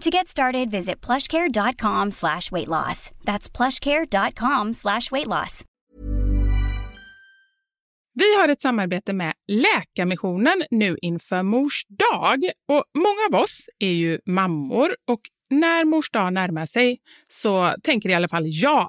To get started, visit plushcare.com slash weight loss. That's plushcare.com slash weight loss. Vi har ett samarbete med Läkarmissionen nu inför Mors dag. Och många av oss är ju mammor och när Mors dag närmar sig så tänker i alla fall jag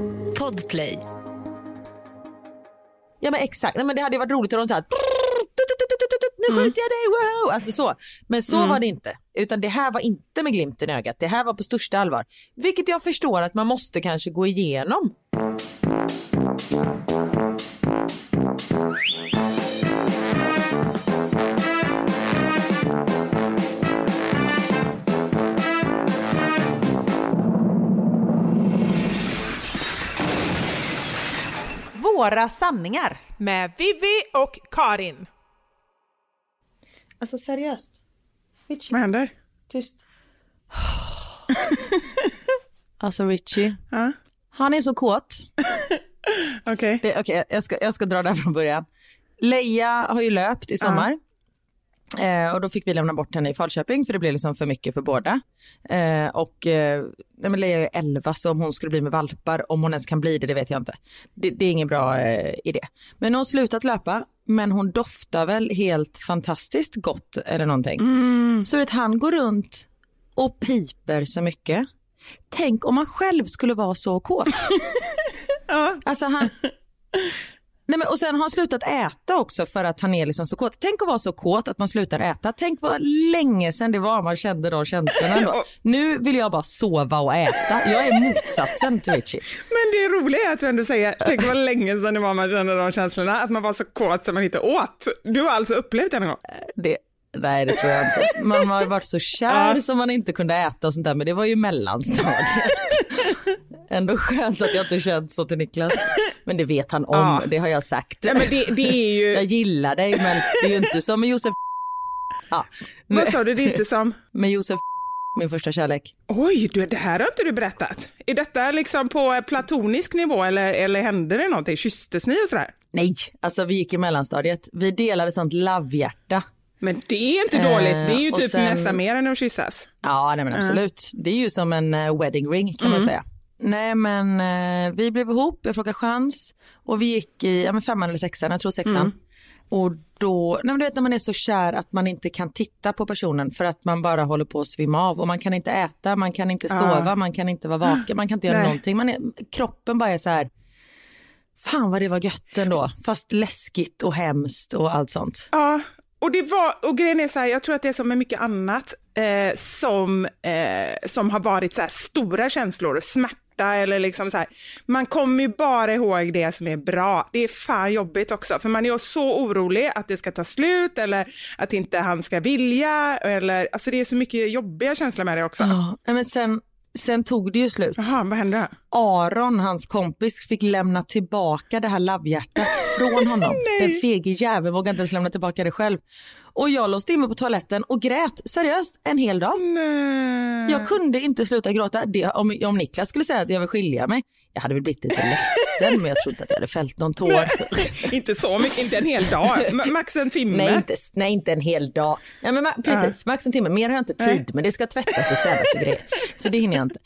Podplay. Ja men exakt, Nej, men det hade varit roligt om de såhär nu skjuter jag dig, wow! Alltså så. Men så var det inte. Utan det här var inte med glimten i ögat. Det här var på största allvar. Vilket jag förstår att man måste kanske gå igenom. Våra sanningar. Med Vivi och Karin. Alltså seriöst. Vad händer? Tyst. Alltså Richie, Ja. han är så kåt. Okej. Det- Okej, jag, ska, jag ska dra där från början. Leia har ju löpt i sommar. Eh, och då fick vi lämna bort henne i Falköping för det blev liksom för mycket för båda. Eh, och eh, nej, men Leia är 11 så om hon skulle bli med valpar, om hon ens kan bli det, det vet jag inte. Det, det är ingen bra eh, idé. Men hon har slutat löpa, men hon doftar väl helt fantastiskt gott eller någonting. Så att han går runt och piper så mycket. Tänk om man själv skulle vara så kåt. Alltså han... Nej, men, och sen har han slutat äta också för att han är liksom så kåt. Tänk att vara så kåt att man slutar äta. Tänk vad länge sedan det var man kände de känslorna. Ändå. Nu vill jag bara sova och äta. Jag är motsatsen till Richie. Men det roliga är att du ändå säger, tänk vad länge sedan det var man kände de känslorna, att man var så kåt som man inte åt. Du har alltså upplevt det en gång? Det, nej, det tror jag inte. Man har varit så kär som man inte kunde äta och sånt där, men det var ju mellanstadiet. Ändå skönt att jag inte känt så till Niklas. Men det vet han om, Ja. det har jag sagt. Ja, men det, det är ju, Jag gillar dig, men det är ju inte som med Josef. Ja, vad sa du, det är inte som, med Josef, min första kärlek. oj, du, det här har inte du berättat. Är detta liksom på platonisk nivå eller, eller hände det någonting? Kysstes ni och sådär? Nej, alltså vi gick i mellanstadiet. Vi delade sånt love-hjärta. Men det är inte Eh, dåligt, det är ju och typ sen- nästan mer än att kyssas. Ja, nej men absolut. Det är ju som en eh, wedding ring kan man säga. Nej men eh, vi blev ihop, jag frågade chans och vi gick i ja, men femman eller sexan, jag tror sexan. Och då, nej men du vet när man är så kär att man inte kan titta på personen för att man bara håller på att svimma av och man kan inte äta, man kan inte sova, man kan inte vara vaken, man kan inte göra Nej. någonting. Man är, kroppen bara är så här, fan vad det var gött ändå, fast läskigt och hemskt och allt sånt. Ja, och det var, och grejen är så här, jag tror att det är som med mycket annat eh, som, eh, som har varit så här stora känslor, smärta eller liksom så här. Man kommer ju bara ihåg det som är bra. Det är fan jobbigt också, för man är så orolig att det ska ta slut eller att inte han ska vilja eller, alltså det är så mycket jobbiga känslor med det också. Ja, men sen, sen tog det ju slut. Jaha, vad hände? Aron, hans kompis, fick lämna tillbaka det här labbhjärtat från honom. Den fege jäveln vågade inte ens lämna tillbaka det själv. Och jag låste in mig på toaletten och grät seriöst en hel dag. Nej. Jag kunde inte sluta gråta. Det, om, om Niklas skulle säga att jag vill skilja mig, jag hade väl blivit lite ledsen men jag tror inte att jag hade fällt någon tår. inte så mycket, inte en hel dag, Ma- max en timme. Nej inte, nej, inte en hel dag. Nej, men precis, max en timme. Mer har jag inte tid med. Det ska tvättas och städas och grejer. Så det hinner jag inte.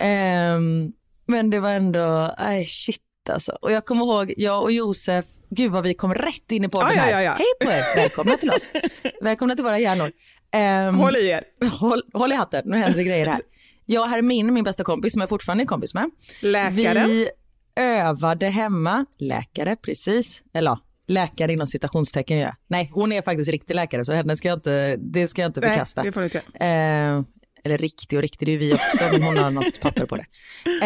Ehm, men det var ändå, nej shit alltså. Och jag kommer ihåg, jag och Josef, gud vad vi kom rätt in i podden Ja, ja, här. ja, ja. Hej på er, välkomna till oss. välkomna till våra hjärnor. Ehm, Håll i er. håll, håll i hatten, nu händer det grejer här. Jag och Hermin, min bästa kompis som jag fortfarande är kompis med. Läkaren. Vi övade hemma, läkare precis, eller ja, läkare inom citationstecken jag. Nej, hon är faktiskt riktig läkare så henne ska jag inte, det ska jag inte Nej, förkasta. det får inte. Eh, eller riktig och riktig, det är vi också, men hon har något papper på det.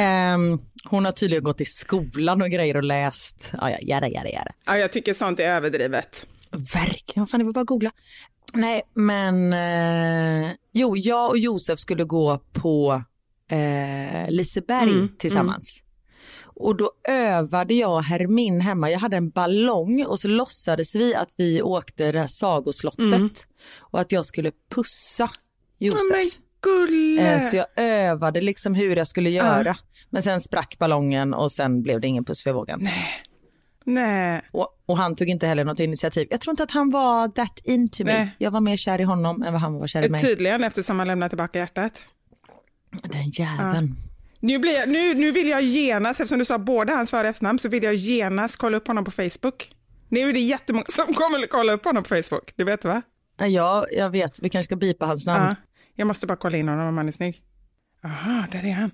Eh, hon har tydligen gått i skolan och grejer och läst, ja, ja, jada, jada, jada. Ja, jag tycker sånt är överdrivet. Verkligen, vad fan, det var bara att googla. Nej, men eh, jo, jag och Josef skulle gå på eh, Liseberg tillsammans. Och då övade jag Hermin hemma. Jag hade en ballong och så låtsades vi att vi åkte det här sagoslottet och att jag skulle pussa Josef. Men gulle. Eh, Så jag övade liksom hur jag skulle göra. Men sen sprack ballongen och sen blev det ingen puss för jag vågade inte. Nej. Och, och han tog inte heller något initiativ. Jag tror inte att han var that into me. Nej. Jag var mer kär i honom än vad han var kär i mig. Tydligen eftersom han lämnar tillbaka hjärtat. Den jäveln. Nu, blir jag, nu, nu vill jag genast, eftersom du sa båda hans för och efternamn, så vill jag genast kolla upp honom på Facebook. Nu är det jättemånga som kommer kolla upp honom på Facebook. Det vet du va? Ja. Ja, jag vet. Vi kanske ska bipa hans namn. Ja. Jag måste bara kolla in honom om han är snygg. Aha, där är han.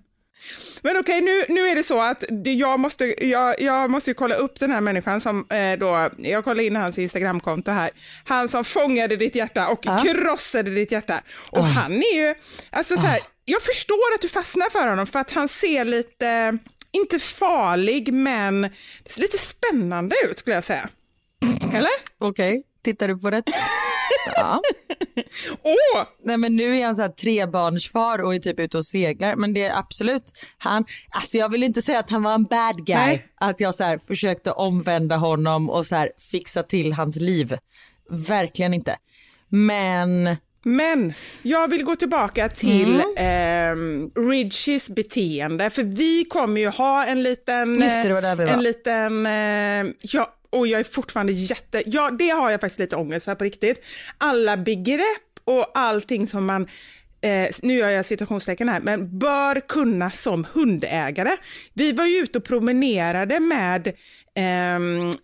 Men okej, nu, nu är det så att jag måste, jag, jag måste ju kolla upp den här människan som eh, då, jag kollar in hans Instagramkonto här, han som fångade ditt hjärta och krossade ditt hjärta. Och han är ju, alltså så här, jag förstår att du fastnar för honom för att han ser lite, inte farlig, men lite spännande ut skulle jag säga. Eller? Okej, tittar du på det? ja. Åh! Nej men nu är han så här trebarnsfar och är typ ute och seglar. Men det är absolut, han, alltså jag vill inte säga att han var en bad guy. Nej. Att jag så här försökte omvända honom och så här fixa till hans liv. Verkligen inte. Men Men jag vill gå tillbaka till eh, Ridges beteende, för vi kommer ju ha en liten... Just det, det eh. En liten... Eh, ja, och jag är fortfarande jätte... Ja, det har jag faktiskt lite ångest för på riktigt. Alla begrepp och allting som man eh, nu gör jag citationstecken här, men bör kunna som hundägare. Vi var ju ute och promenerade med eh,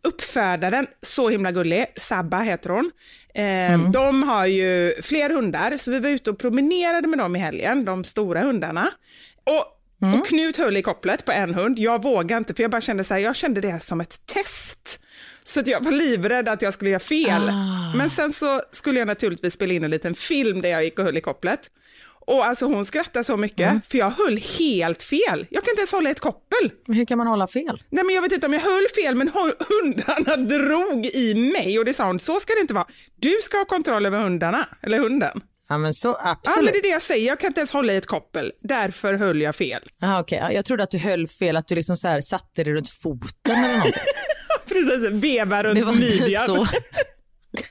uppfödaren, så himla gullig, Sabba heter hon. Eh, De har ju fler hundar, så vi var ute och promenerade med dem i helgen, de stora hundarna. Och, och Knut höll i kopplet på en hund, jag vågade inte för jag bara kände så här, jag kände det som ett test. Så att jag var livrädd att jag skulle göra fel. Men sen så skulle jag naturligtvis spela in en liten film där jag gick och höll i kopplet. Och alltså hon skrattade så mycket, för jag höll helt fel. Jag kan inte ens hålla ett koppel. Hur kan man hålla fel? Nej men jag vet inte om jag höll fel, men hu- hundarna drog i mig och det sa hon, så ska det inte vara. Du ska ha kontroll över hundarna, eller hunden. Ja men så Ja men absolut. det är det jag säger, jag kan inte ens hålla i ett koppel. Därför höll jag fel. Aha, okej. Ja, Jag trodde att du höll fel, att du liksom så här satte dig runt foten eller någonting. Precis, veva Det runt var inte midjan. så.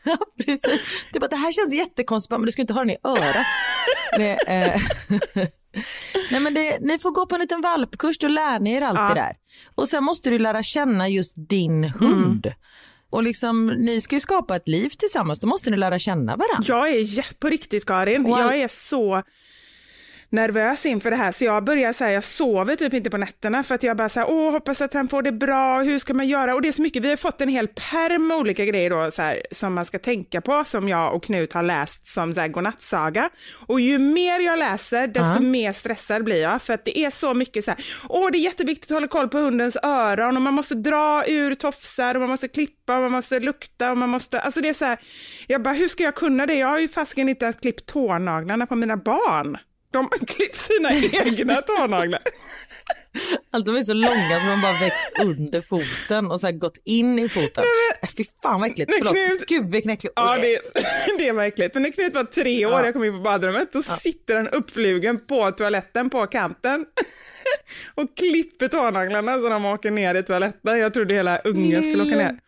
Ja, precis. Du bara, det här känns jättekonstigt, men du ska inte ha den i örat. Det, eh. Nej, men det, ni får gå på en liten valpkurs, då lär ni er allt Ja. det där. Och sen måste du lära känna just din hund. Och liksom, ni ska ju skapa ett liv tillsammans, då måste ni lära känna varandra. Jag är på riktigt Karin, all- jag är så nervös inför det här så jag börjar säga jag sover typ inte på nätterna för att jag bara säger åh hoppas att han får det bra, hur ska man göra? Och det är så mycket, vi har fått en hel perm med olika grejer då så här, som man ska tänka på som jag och Knut har läst som så här godnattsaga. Och ju mer jag läser desto mer stressad blir jag för att det är så mycket så här, åh det är jätteviktigt att hålla koll på hundens öron och man måste dra ur tofsar och man måste klippa och man måste lukta och man måste, alltså det är så här, jag bara hur ska jag kunna det? Jag har ju fasiken inte ens klippt tånaglarna på mina barn. De har klippt sina egna tånaglar. Allt de är så långa som de bara växt under foten och så gått in i foten. Nej, Fy fan vad äckligt, förlåt. Knut- Gud vilken äcklig. Ja, det, det var äckligt. Men när Knut var tre år, jag kom in på badrummet, då sitter han uppflugen på toaletten på kanten och klipper tånaglarna så de åker ner i toaletten. Jag trodde hela ungen skulle åka ner.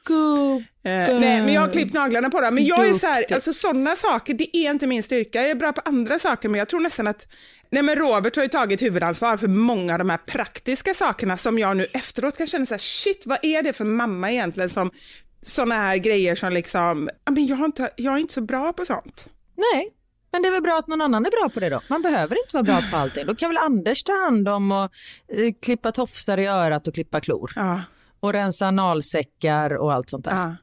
Eh, nej, men jag har klippt naglarna på dem. Men jag är så här, alltså sådana saker, det är inte min styrka. Jag är bra på andra saker, men jag tror nästan att Nej men Robert har ju tagit huvudansvar för många av de här praktiska sakerna som jag nu efteråt kan känna så här, shit vad är det för mamma egentligen som sådana här grejer som liksom, ja, men jag, har inte, jag är inte så bra på sånt. Nej, men det är väl bra att någon annan är bra på det då. Man behöver inte vara bra på allting. Då kan väl Anders ta hand om och eh, klippa tofsar i örat och klippa klor. Ja, Och rensa analsäckar och allt sånt där. ja.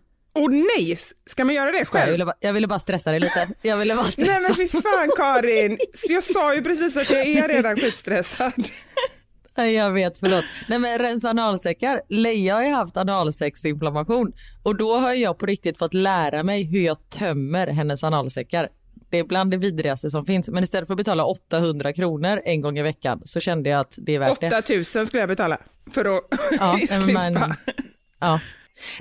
Och nej, ska man göra det Jag själv? ville, bara, jag ville bara stressa dig lite. Jag ville bara stressa. Nej men fy fan Karin, så jag sa ju precis att jag är redan skitstressad. Nej, jag vet, förlåt. Nej men rensa analsäckar. Leia har ju haft analsäcksinflammation och då har jag på riktigt fått lära mig hur jag tömmer hennes analsäckar. Det är bland det vidrigaste som finns men istället för att betala 800 kronor en gång i veckan så kände jag att det är värt det. 8000 skulle jag betala för att Ja, slippa. men, ja.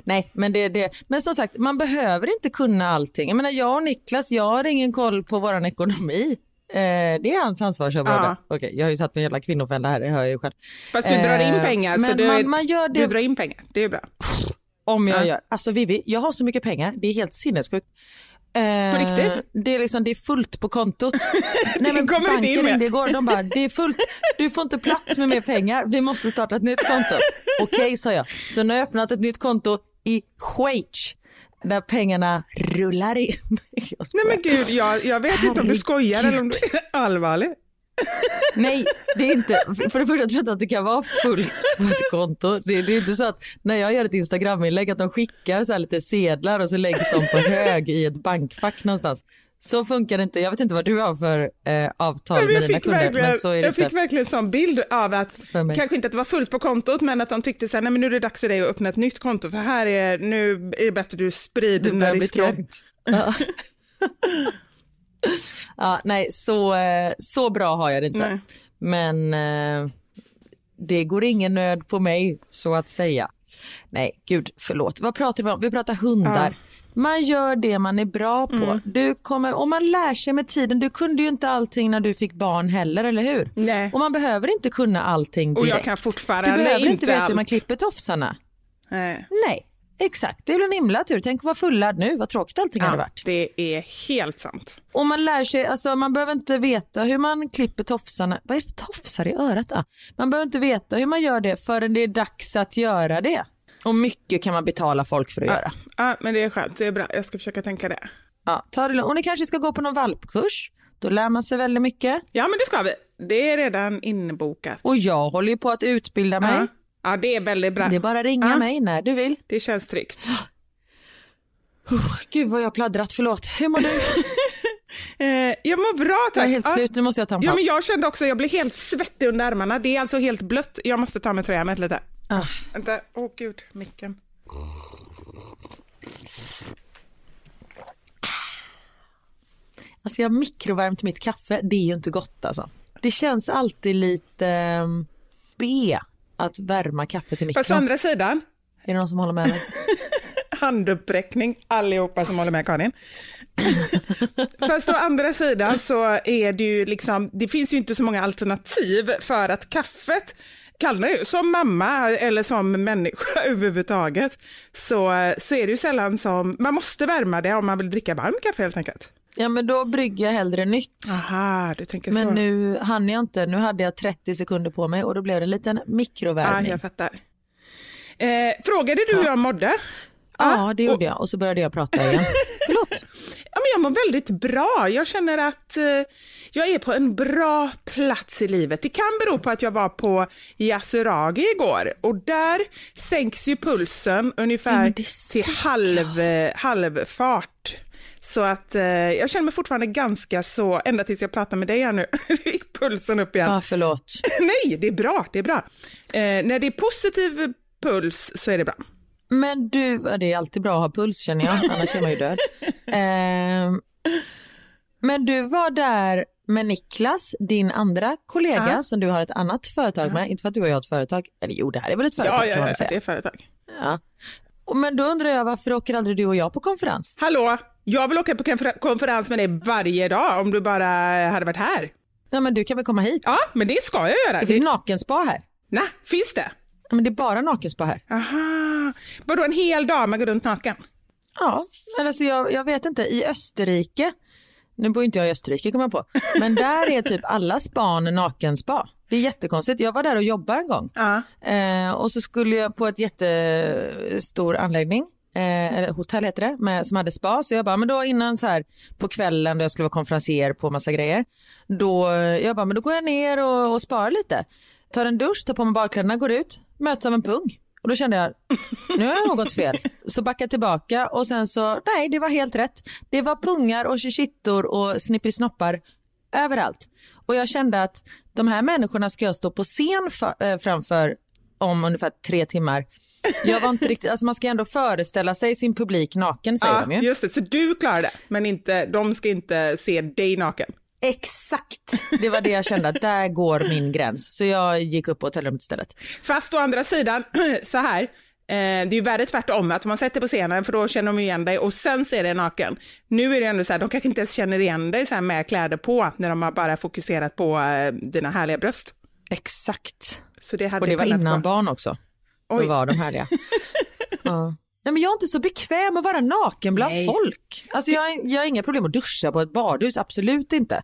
Nej, men, det, det, men som sagt, man behöver inte kunna allting. Jag menar, jag och Niklas, jag har ingen koll på vår ekonomi. Eh, det är hans ansvarsområde. Ja. Okej, jag har ju satt mig i jävla kvinnofälla här, det hör jag ju själv. Fast du drar in Eh, pengar. så men du, man, man gör det du drar in pengar, det är bra. om jag Ja. gör. Alltså Vivi, jag har så mycket pengar, det är helt sinnessjukt. Eh, På riktigt? Det är, liksom, det är fullt på kontot. Nej, men kommer inte in banken ringde igår, de bara, det är fullt, du får inte plats med mer pengar, vi måste starta ett nytt konto. Okej, sa jag. Så nu har jag öppnat ett nytt konto i Schweiz, där pengarna rullar in. Nej men gud, jag, jag vet inte om du Herregud. skojar eller om du är allvarlig. Nej, det är inte. För det första tror jag inte att det kan vara fullt på ett konto. Det, det är inte så att när jag gör ett Instagram-inlägg att de skickar så lite sedlar och så läggs de på hög i ett bankfack någonstans. Så funkar det inte. Jag vet inte vad du har för eh, avtal Men med dina kunder, men så är det jag fick verkligen en sån bild av att, kanske inte att det var fullt på kontot, men att de tyckte så här, nej men nu är det dags för dig att öppna ett nytt konto, för här är, nu är det bättre du sprider dina risker. Ja. ja, nej, så, eh, så bra har jag det inte. Nej. Men eh, det går ingen nöd på mig, så att säga. Nej, gud, förlåt. Vad pratar vi om? Vi pratar hundar. Man gör det man är bra på. Mm. Du kommer, och man lär sig med tiden. Du kunde ju inte allting när du fick barn heller, eller hur? Nej. Och man behöver inte kunna allting Och direkt. jag kan Du fortfarande behöver inte inte veta hur man klipper tofsarna. Nej. Nej, Exakt, det är väl en himla tur. Tänk att vara fullärd nu, vad tråkigt allting hade varit. det är helt sant. Och man lär sig, alltså man behöver inte veta hur man klipper tofsarna. Vad är det för tofsar i örat? Ah. Man behöver inte veta hur man gör det förrän det är dags att göra det. Och mycket kan man betala folk för att göra. Ja, men det är skönt. Det är bra. Jag ska försöka tänka det. Ja, ta det lugnt. Och ni kanske ska gå på någon valpkurs. Då lär man sig väldigt mycket. Ja, men det ska vi. Det är redan inbokat. Och jag håller ju på att utbilda mig. Ja, ja det är väldigt bra. Det är bara att ringa Ja. mig när du vill. Det känns tryggt. Oh, gud vad jag pladdrat, förlåt. Hur mår du? Eh, jag mår bra tack. Jag är helt Ja. slut, nu måste jag ta en Ja, paus. men jag kände också, jag blev helt svettig under armarna. Det är alltså helt blött. Jag måste ta med tröjan lite. Ah. Vänta, åh gud, micken. Alltså jag har mikrovärmt mitt kaffe, det är ju inte gott alltså. Det känns alltid lite um, B att värma kaffe till Fast å mikron. andra sidan, Är det någon som håller med mig? handuppräckning allihopa som håller med Karin. Fast å andra sidan så är det ju liksom, det finns ju inte så många alternativ för att kaffet kallnar ju. Som mamma eller som människa överhuvudtaget så, så är det ju sällan som, man måste värma det om man vill dricka varm kaffe helt enkelt. Ja men då brygger jag hellre nytt. Aha, du tänker så. Men nu hann jag inte, nu hade jag 30 sekunder på mig och då blev det en liten Ja, mikrovärmning. jag fattar. Eh, frågade du hur jag mådde? Ja, det och- gjorde jag och så började jag prata igen. Förlåt. Ja, men jag mår väldigt bra. Jag känner att eh, jag är på en bra plats i livet. Det kan bero på att jag var på Yasuragi igår och där sänks ju pulsen Ja, ungefär men det är till halv, halvfart. Så att eh, jag känner mig fortfarande ganska så, ända tills jag pratar med dig här nu, Då gick pulsen upp igen. Ja, förlåt. Nej, det är bra, det är bra. Eh, när det är positiv puls så är det bra. Men du, ja, det är alltid bra att ha puls känner jag, annars är man ju död. Ehm, men du var där med Niklas, din andra kollega Ja. som du har ett annat företag med. Inte för att du och jag har ett företag, eller jo det här är väl ett företag Ja, kan ja, man ja, säga. det är företag. Ja. Men då undrar jag varför åker aldrig du och jag på konferens? Hallå, jag vill åka på konfer- konferens med dig varje dag om du bara hade varit här. Ja, men du kan väl komma hit? Ja, men det ska jag göra. Det finns nakenspa här. Nej, finns det? Ja, Men det är bara nakenspa här. Aha. Vadå en hel dag man går runt naken? Ja, men alltså jag, jag vet inte. I Österrike, nu bor inte jag i Österrike kommer jag på, men där är typ alla span nakenspa. Det är jättekonstigt. Jag var där och jobbade en gång Ja. eh, och så skulle jag på ett jättestor anläggning, eh, eller hotell heter det, med, som hade spa. Så jag bara, men då innan så här på kvällen då jag skulle vara konferencier på massa grejer, då, eh, jag bara, men då går jag ner och, och sparar lite. Tar en dusch, tar på mig badkläderna, går ut, möts av en pung. Och då kände jag, nu har jag nog gått fel. Så backade tillbaka och sen så, nej det var helt rätt. Det var pungar och chichittor och snippisnoppar överallt. Och jag kände att de här människorna ska jag stå på scen för, äh, eh, framför om ungefär tre timmar. Jag var inte riktigt, alltså man ska ändå föreställa sig sin publik naken säger de Ja, ju. just det. Så du klarar det, men inte, de ska inte se dig naken. Exakt, det var det jag kände att där går min gräns. Så jag gick upp på hotellrummet istället. Fast å andra sidan, så här, eh, det är ju värre tvärtom, att man sätter på scenen för då känner de igen dig och sen ser dig naken. Nu är det ändå så här, de kanske inte ens känner igen dig så här med kläder på när de har bara fokuserat på eh, dina härliga bröst. Exakt. Så det hade Och det var innan vara- barn också. Oj. Då var de härliga. ja. Nej, men jag är inte så bekväm att vara naken bland Nej. folk. Alltså, jag, jag har inga problem att duscha på ett badhus, absolut inte.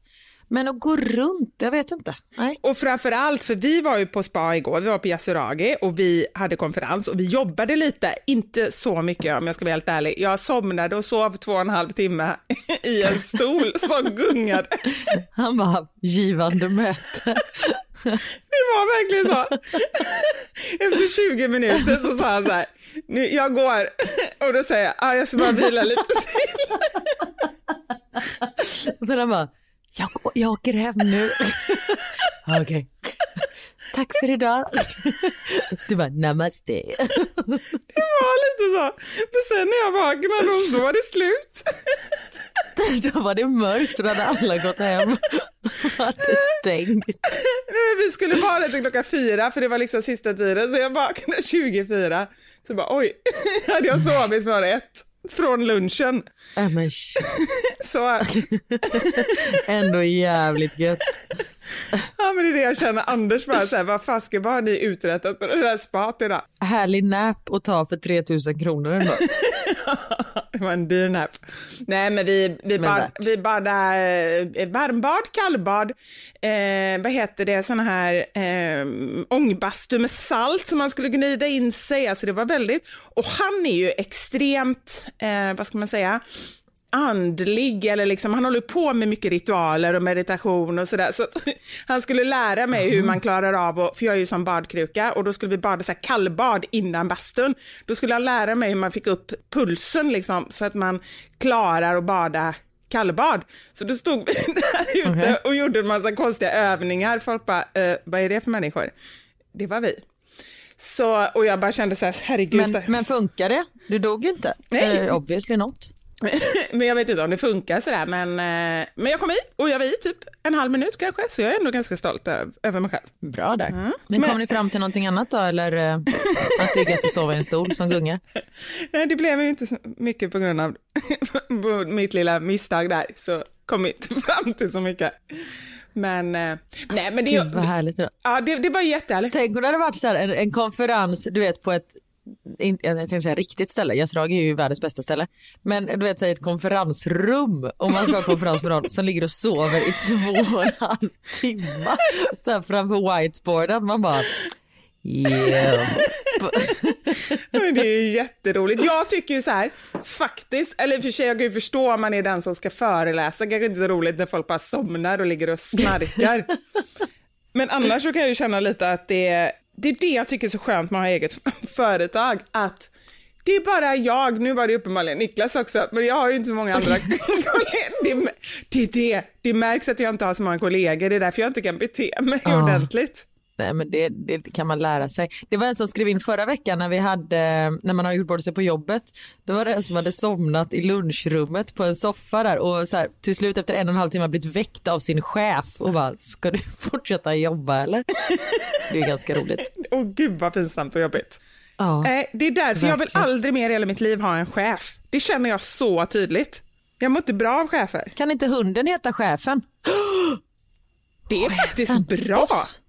Men att gå runt, jag vet inte. Nej. Och framför allt, för vi var ju på spa igår, vi var på Yasuragi och vi hade konferens och vi jobbade lite, inte så mycket om jag ska vara helt ärlig. Jag somnade och sov två och en halv timme i en stol som gungade. Han var givande möte. Det var verkligen så. Efter 20 minuter så sa han så här, nu, jag går och då säger jag, ah, jag ska bara vila lite till. Och sen han bara, jag, jag åker hem nu. Okej. Tack för idag. Du bara, namaste. Det var lite så. Men sen när jag vaknade då var det slut. Då var det mörkt och då hade alla gått hem. Och hade stängt. Nej, men vi skulle vara till klockan fyra för det var liksom sista tiden så jag vaknade 24. Så bara oj, hade jag sovit från ett. från lunchen. Äh, men Så ändå jävligt gött. ja, men det är det jag känner. Anders bara så här, vad fasken, vad har ni uträttat på det där spat idag? Härlig nap att ta för 3000 kronor ändå. Det var en dyr nap. Nej, men vi, vi, Men bad, vi badade eh, varmbad, kallbad, eh, vad heter det, såna här eh, ångbastu med salt som man skulle gnida in sig. Alltså det var väldigt, och han är ju extremt, eh, vad ska man säga, andlig eller liksom, han håller på med mycket ritualer och meditation och sådär. Så han skulle lära mig hur man klarar av, och, för jag är ju som badkruka och då skulle vi bada så här kallbad innan bastun. Då skulle han lära mig hur man fick upp pulsen liksom så att man klarar att bada kallbad. Så då stod vi där ute Okej. och gjorde en massa konstiga övningar. Folk bara, eh, vad är det för människor? Det var vi. Så, och jag bara kände så här, herregud. Men, men funkar det? Du dog inte? Nej. Eller obviously not. men jag vet inte om det funkar sådär, men, eh, men jag kom hit och jag var i typ en halv minut kanske, så jag är ändå ganska stolt över mig själv. Bra där. Men, Men- kom ni fram till någonting annat då eller eh, att det är gött att sova i en stol som gunga? Nej, det blev ju inte så mycket på grund av mitt lilla misstag där, så kom vi inte fram till så mycket. Men, eh, nej men det, Gud vad härligt. Då. ja, det, det var jättehärligt. Tänk om det hade varit så här, en, en konferens, du vet på ett in, jag tänkte säga riktigt ställe, Yassrag är ju världens bästa ställe. Men du vet här, ett konferensrum om man ska ha konferens med någon som ligger och sover i två och en halv timme. Så här framför whiteboarden, man bara yeah. Men det är ju jätteroligt. Jag tycker ju så här, faktiskt, eller för sig jag kan ju förstå om man är den som ska föreläsa, kanske inte så roligt när folk bara somnar och ligger och snarkar. Men annars så kan jag ju känna lite att det är, det är det jag tycker är så skönt med att ha eget företag, att det är bara jag, nu var det uppenbarligen Niklas också, men jag har ju inte så många andra kollegor. Det, det det, det märks att jag inte har så många kollegor, det är därför jag inte kan bete mig Ja. ordentligt. Nej men det, det kan man lära sig. Det var en som skrev in förra veckan när vi hade, när man har gjort bort sig på jobbet. Då var det en som hade somnat i lunchrummet på en soffa där och så här, till slut efter en och en halv timme blivit väckt av sin chef och bara, ska du fortsätta jobba eller? Det är ganska roligt. Åh gud vad pinsamt och jobbigt. Ja. Nej, det är därför jag vill verkligen. aldrig mer i hela mitt liv ha en chef. Det känner jag så tydligt. Jag mår inte bra av chefer. Kan inte hunden heta chefen? Det är faktiskt bra. Boss.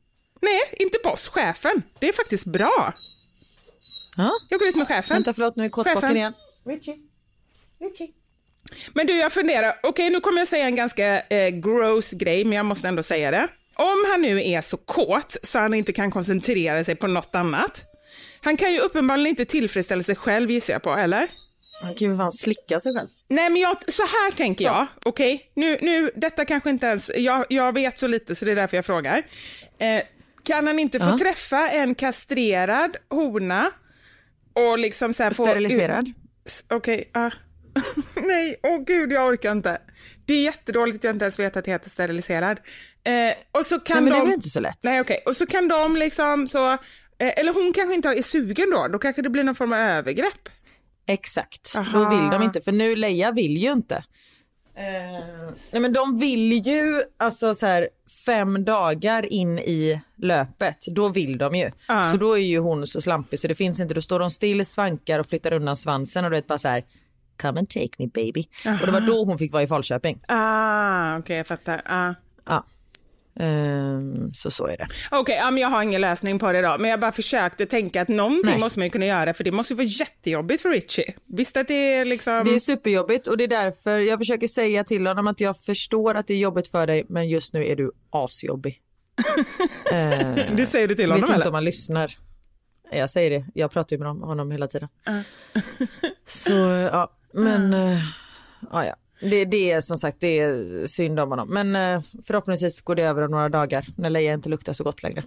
Nej, inte boss, chefen. Det är faktiskt bra. Ja. Jag går ut med chefen. Vänta förlåt nu är kottbocken Chefen. igen. Men du, jag funderar. Okej, nu kommer jag säga en ganska eh, gross grej, men jag måste ändå säga det. Om han nu är så kåt så han inte kan koncentrera sig på något annat. Han kan ju uppenbarligen inte tillfredsställa sig själv gissar jag på, eller? Han kan ju fan slicka sig själv. Nej men jag, så här tänker jag, okej, nu, nu, detta kanske inte ens, jag, jag vet så lite så det är därför jag frågar. Eh, kan han inte få Ja. träffa en kastrerad hona och liksom så här få... Steriliserad? Okej, ja. Nej, åh gud jag orkar inte. Det är jättedåligt att jag inte ens vet att det heter steriliserad. Eh, och så kan Nej, men det är de... väl inte så lätt? Nej okej, och så kan de liksom så, eh, eller hon kanske inte är sugen då, då kanske det blir någon form av övergrepp. Exakt, Aha. då vill de inte för nu Leia vill ju inte. Eh, nej men de vill ju alltså så här fem dagar in i löpet, då vill de ju. Ja. Så då är ju hon så slampig så det finns inte, då står de still, svankar och flyttar undan svansen och du vet bara så här come and take me baby. Och det var då hon fick vara i Falköping. Ah, okej jag fattar. Ah. Ja. Ehm, så så är det. Okej, ja, men jag har ingen lösning på det då, men jag bara försökte tänka att någonting Nej. måste man ju kunna göra för det måste ju vara jättejobbigt för Richie. Visst att det är liksom... Det är superjobbigt och det är därför jag försöker säga till honom att jag förstår att det är jobbigt för dig men just nu är du asjobbig. Eh, Det säger du till vet honom inte eller? om han lyssnar. Jag säger det, jag pratar ju med honom hela tiden. Så ja, men eh, ja, ja. Det, det är som sagt det är synd om honom. Men eh, förhoppningsvis går det över om några dagar när Leia inte luktar så gott längre.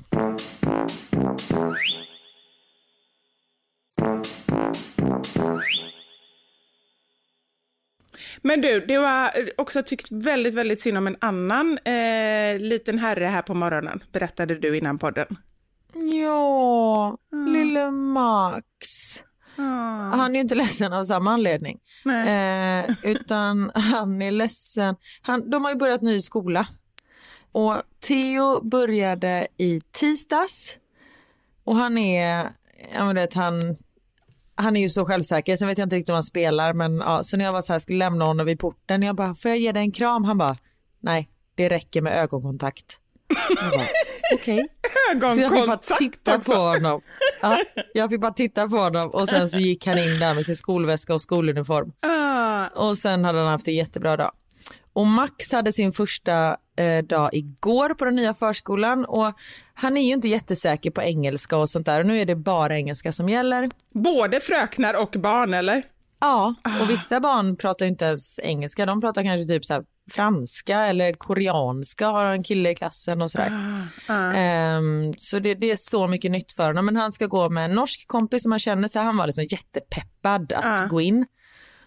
Men du, du har också tyckt väldigt, väldigt synd om en annan eh, liten herre här på morgonen, berättade du innan podden. Ja, lille Max. Ah. Han är ju inte ledsen av samma anledning. Eh, utan han är ledsen. Han, de har ju börjat ny skola. Och Theo började i tisdags. Och han är, jag vet, han, han är ju så självsäker, sen vet jag inte riktigt om han spelar men ja, så när jag var så här skulle lämna honom vid porten, jag bara får jag ge dig en kram? Han bara nej det räcker med ögonkontakt. Okej. Så jag fick bara titta på honom. Ja, jag fick bara titta på honom och sen så gick han in där med sin skolväska och skoluniform. Ah. Och sen hade han haft en jättebra dag. Och Max hade sin första eh, dag igår på den nya förskolan och han är ju inte jättesäker på engelska och sånt där och nu är det bara engelska som gäller. Både fröknar och barn eller? Ja, och vissa barn pratar inte ens engelska, de pratar kanske typ så franska eller koreanska har en kille i klassen och sådär. Ehm, så det, det är så mycket nytt för honom. Men han ska gå med en norsk kompis som han känner så han var liksom jättepeppad att gå in.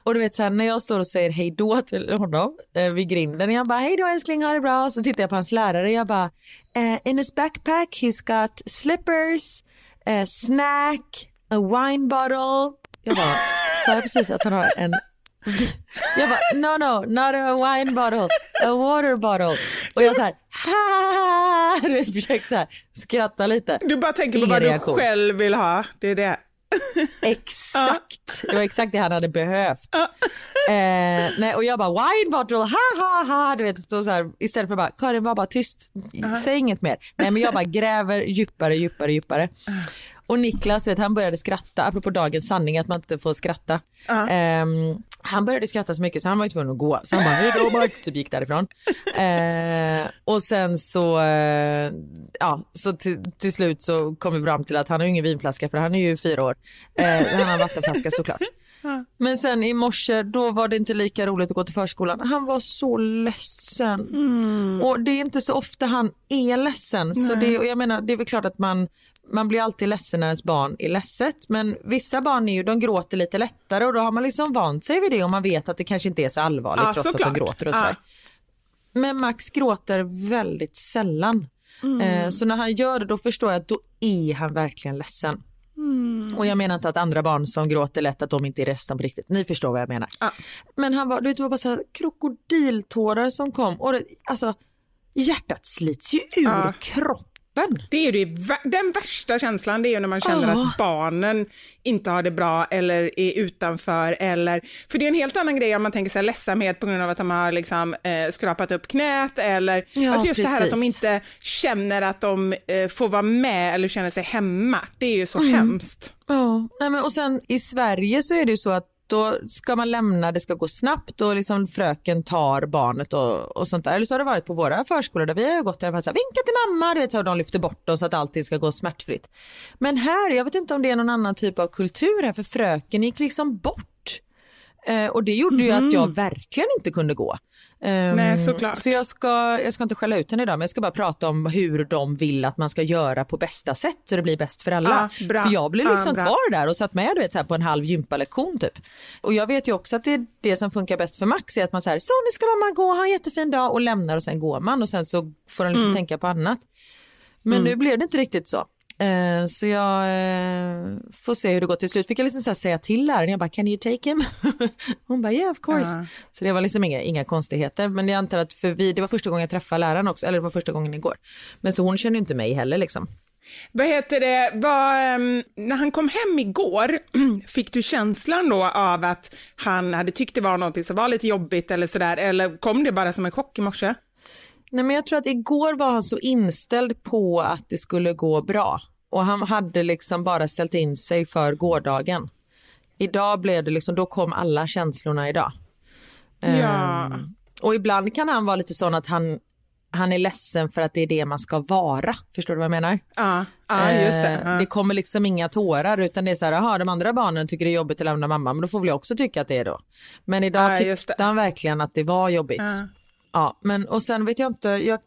Och du vet så här, när jag står och säger hej då till honom eh, vid grinden, jag bara hej då älskling, ha det bra. Så tittar jag på hans lärare, jag bara eh, in his backpack he's got slippers, eh, snack, a wine bottle. Jag bara, sa jag precis att han har en jag bara, no no, not a wine bottle, a water bottle. Och jag så här, ha, du försökte så här, skratta lite. Du bara tänker Ingen på vad reaktion. du själv vill ha. Det är det. Exakt, det var exakt det han hade behövt. Eh, nej, och jag bara wine bottle, ha ha ha, du vet, så här, istället för bara Karin var bara tyst, säg inget mer. Nej men jag bara gräver djupare, djupare, djupare. Och Niklas, vet, han började skratta, apropå dagens sanning att man inte får skratta. Ehm, han började skratta så mycket så han var ju tvungen att gå. Så han bara, hej då Max, typ gick därifrån. Eh, och sen så, eh, ja, så till, slut så kom vi fram till att han har ju ingen vinflaska för han är ju fyra år. Eh, han har en vattenflaska såklart. Men sen i morse då var det inte lika roligt att gå till förskolan. Han var så ledsen. Och det är inte så ofta han är ledsen. Så det, och jag menar, det är väl klart att man, man blir alltid ledsen när ens barn är ledset. Men vissa barn är ju, de gråter lite lättare och då har man liksom vant sig vid det och man vet att det kanske inte är så allvarligt Ja, trots att såklart. de gråter och sådär. Men Max gråter väldigt sällan. Eh, så när han gör det då förstår jag att då är han verkligen ledsen. Och jag menar inte att andra barn som gråter lätt att de inte är ledsen på riktigt. Ni förstår vad jag menar. Men han var, du vet, det var bara så här krokodiltårar som kom och det, alltså hjärtat slits ju ur Ja. kroppen. Det är ju den värsta känslan, det är ju när man känner Ja. att barnen inte har det bra eller är utanför eller, för det är en helt annan grej om man tänker sig ledsamhet på grund av att de har liksom, eh, skrapat upp knät eller, Ja, alltså just det här att de precis. inte känner att de eh, får vara med eller känner sig hemma. Det är ju så Mm. hemskt. Ja, nej men och sen i Sverige så är det ju så att då ska man lämna, det ska gå snabbt och liksom fröken tar barnet och, och sånt där. Eller så har det varit på våra förskolor där vi har gått där och så här, vinka till mamma, du vet, så här, de lyfter bort dem så att allting ska gå smärtfritt. Men här, jag vet inte om det är någon annan typ av kultur här för fröken gick liksom bort. Eh, och det gjorde ju att jag verkligen inte kunde gå. Ehm, Nej, såklart. Så jag ska, jag ska inte skälla ut henne idag men jag ska bara prata om hur de vill att man ska göra på bästa sätt så det blir bäst för alla. Bra. För jag blev liksom bra. kvar där och satt med du vet, så här, på en halv gympalektion typ. Och jag vet ju också att det är det som funkar bäst för Max är att man säger så nu ska mamma gå, ha en jättefin dag och lämnar och sen går man och sen så får den liksom Mm. tänka på annat. Men nu blev det inte riktigt så. Eh, så jag eh, får se hur det går till slut. Fick jag liksom så säga till läraren, jag bara can you take him? Hon bara yeah of course. Så det var liksom inga, inga konstigheter. Men jag antar att för vi, det var första gången jag träffade läraren också, eller det var första gången igår. Men så hon känner ju inte mig heller liksom. Vad heter det, vad, ehm, när han kom hem igår, fick du känslan då av att han hade tyckt det var någonting som var lite jobbigt eller sådär, eller kom det bara som en chock i morse? Nej, men jag tror att igår var han så inställd på att det skulle gå bra och han hade liksom bara ställt in sig för gårdagen. Idag blev det liksom, då kom alla känslorna idag. Ja. Ehm, och ibland kan han vara lite sån att han, han är ledsen för att det är det man ska vara. Förstår du vad jag menar? Ja, ja just det. Eh, Ja. det kommer liksom inga tårar utan det är så här, aha, de andra barnen tycker det är jobbigt att lämna mamma men då får väl jag också tycka att det är då. Men idag Ja, tyckte han verkligen att det var jobbigt. Ja. Ja, men och sen vet jag inte, jag,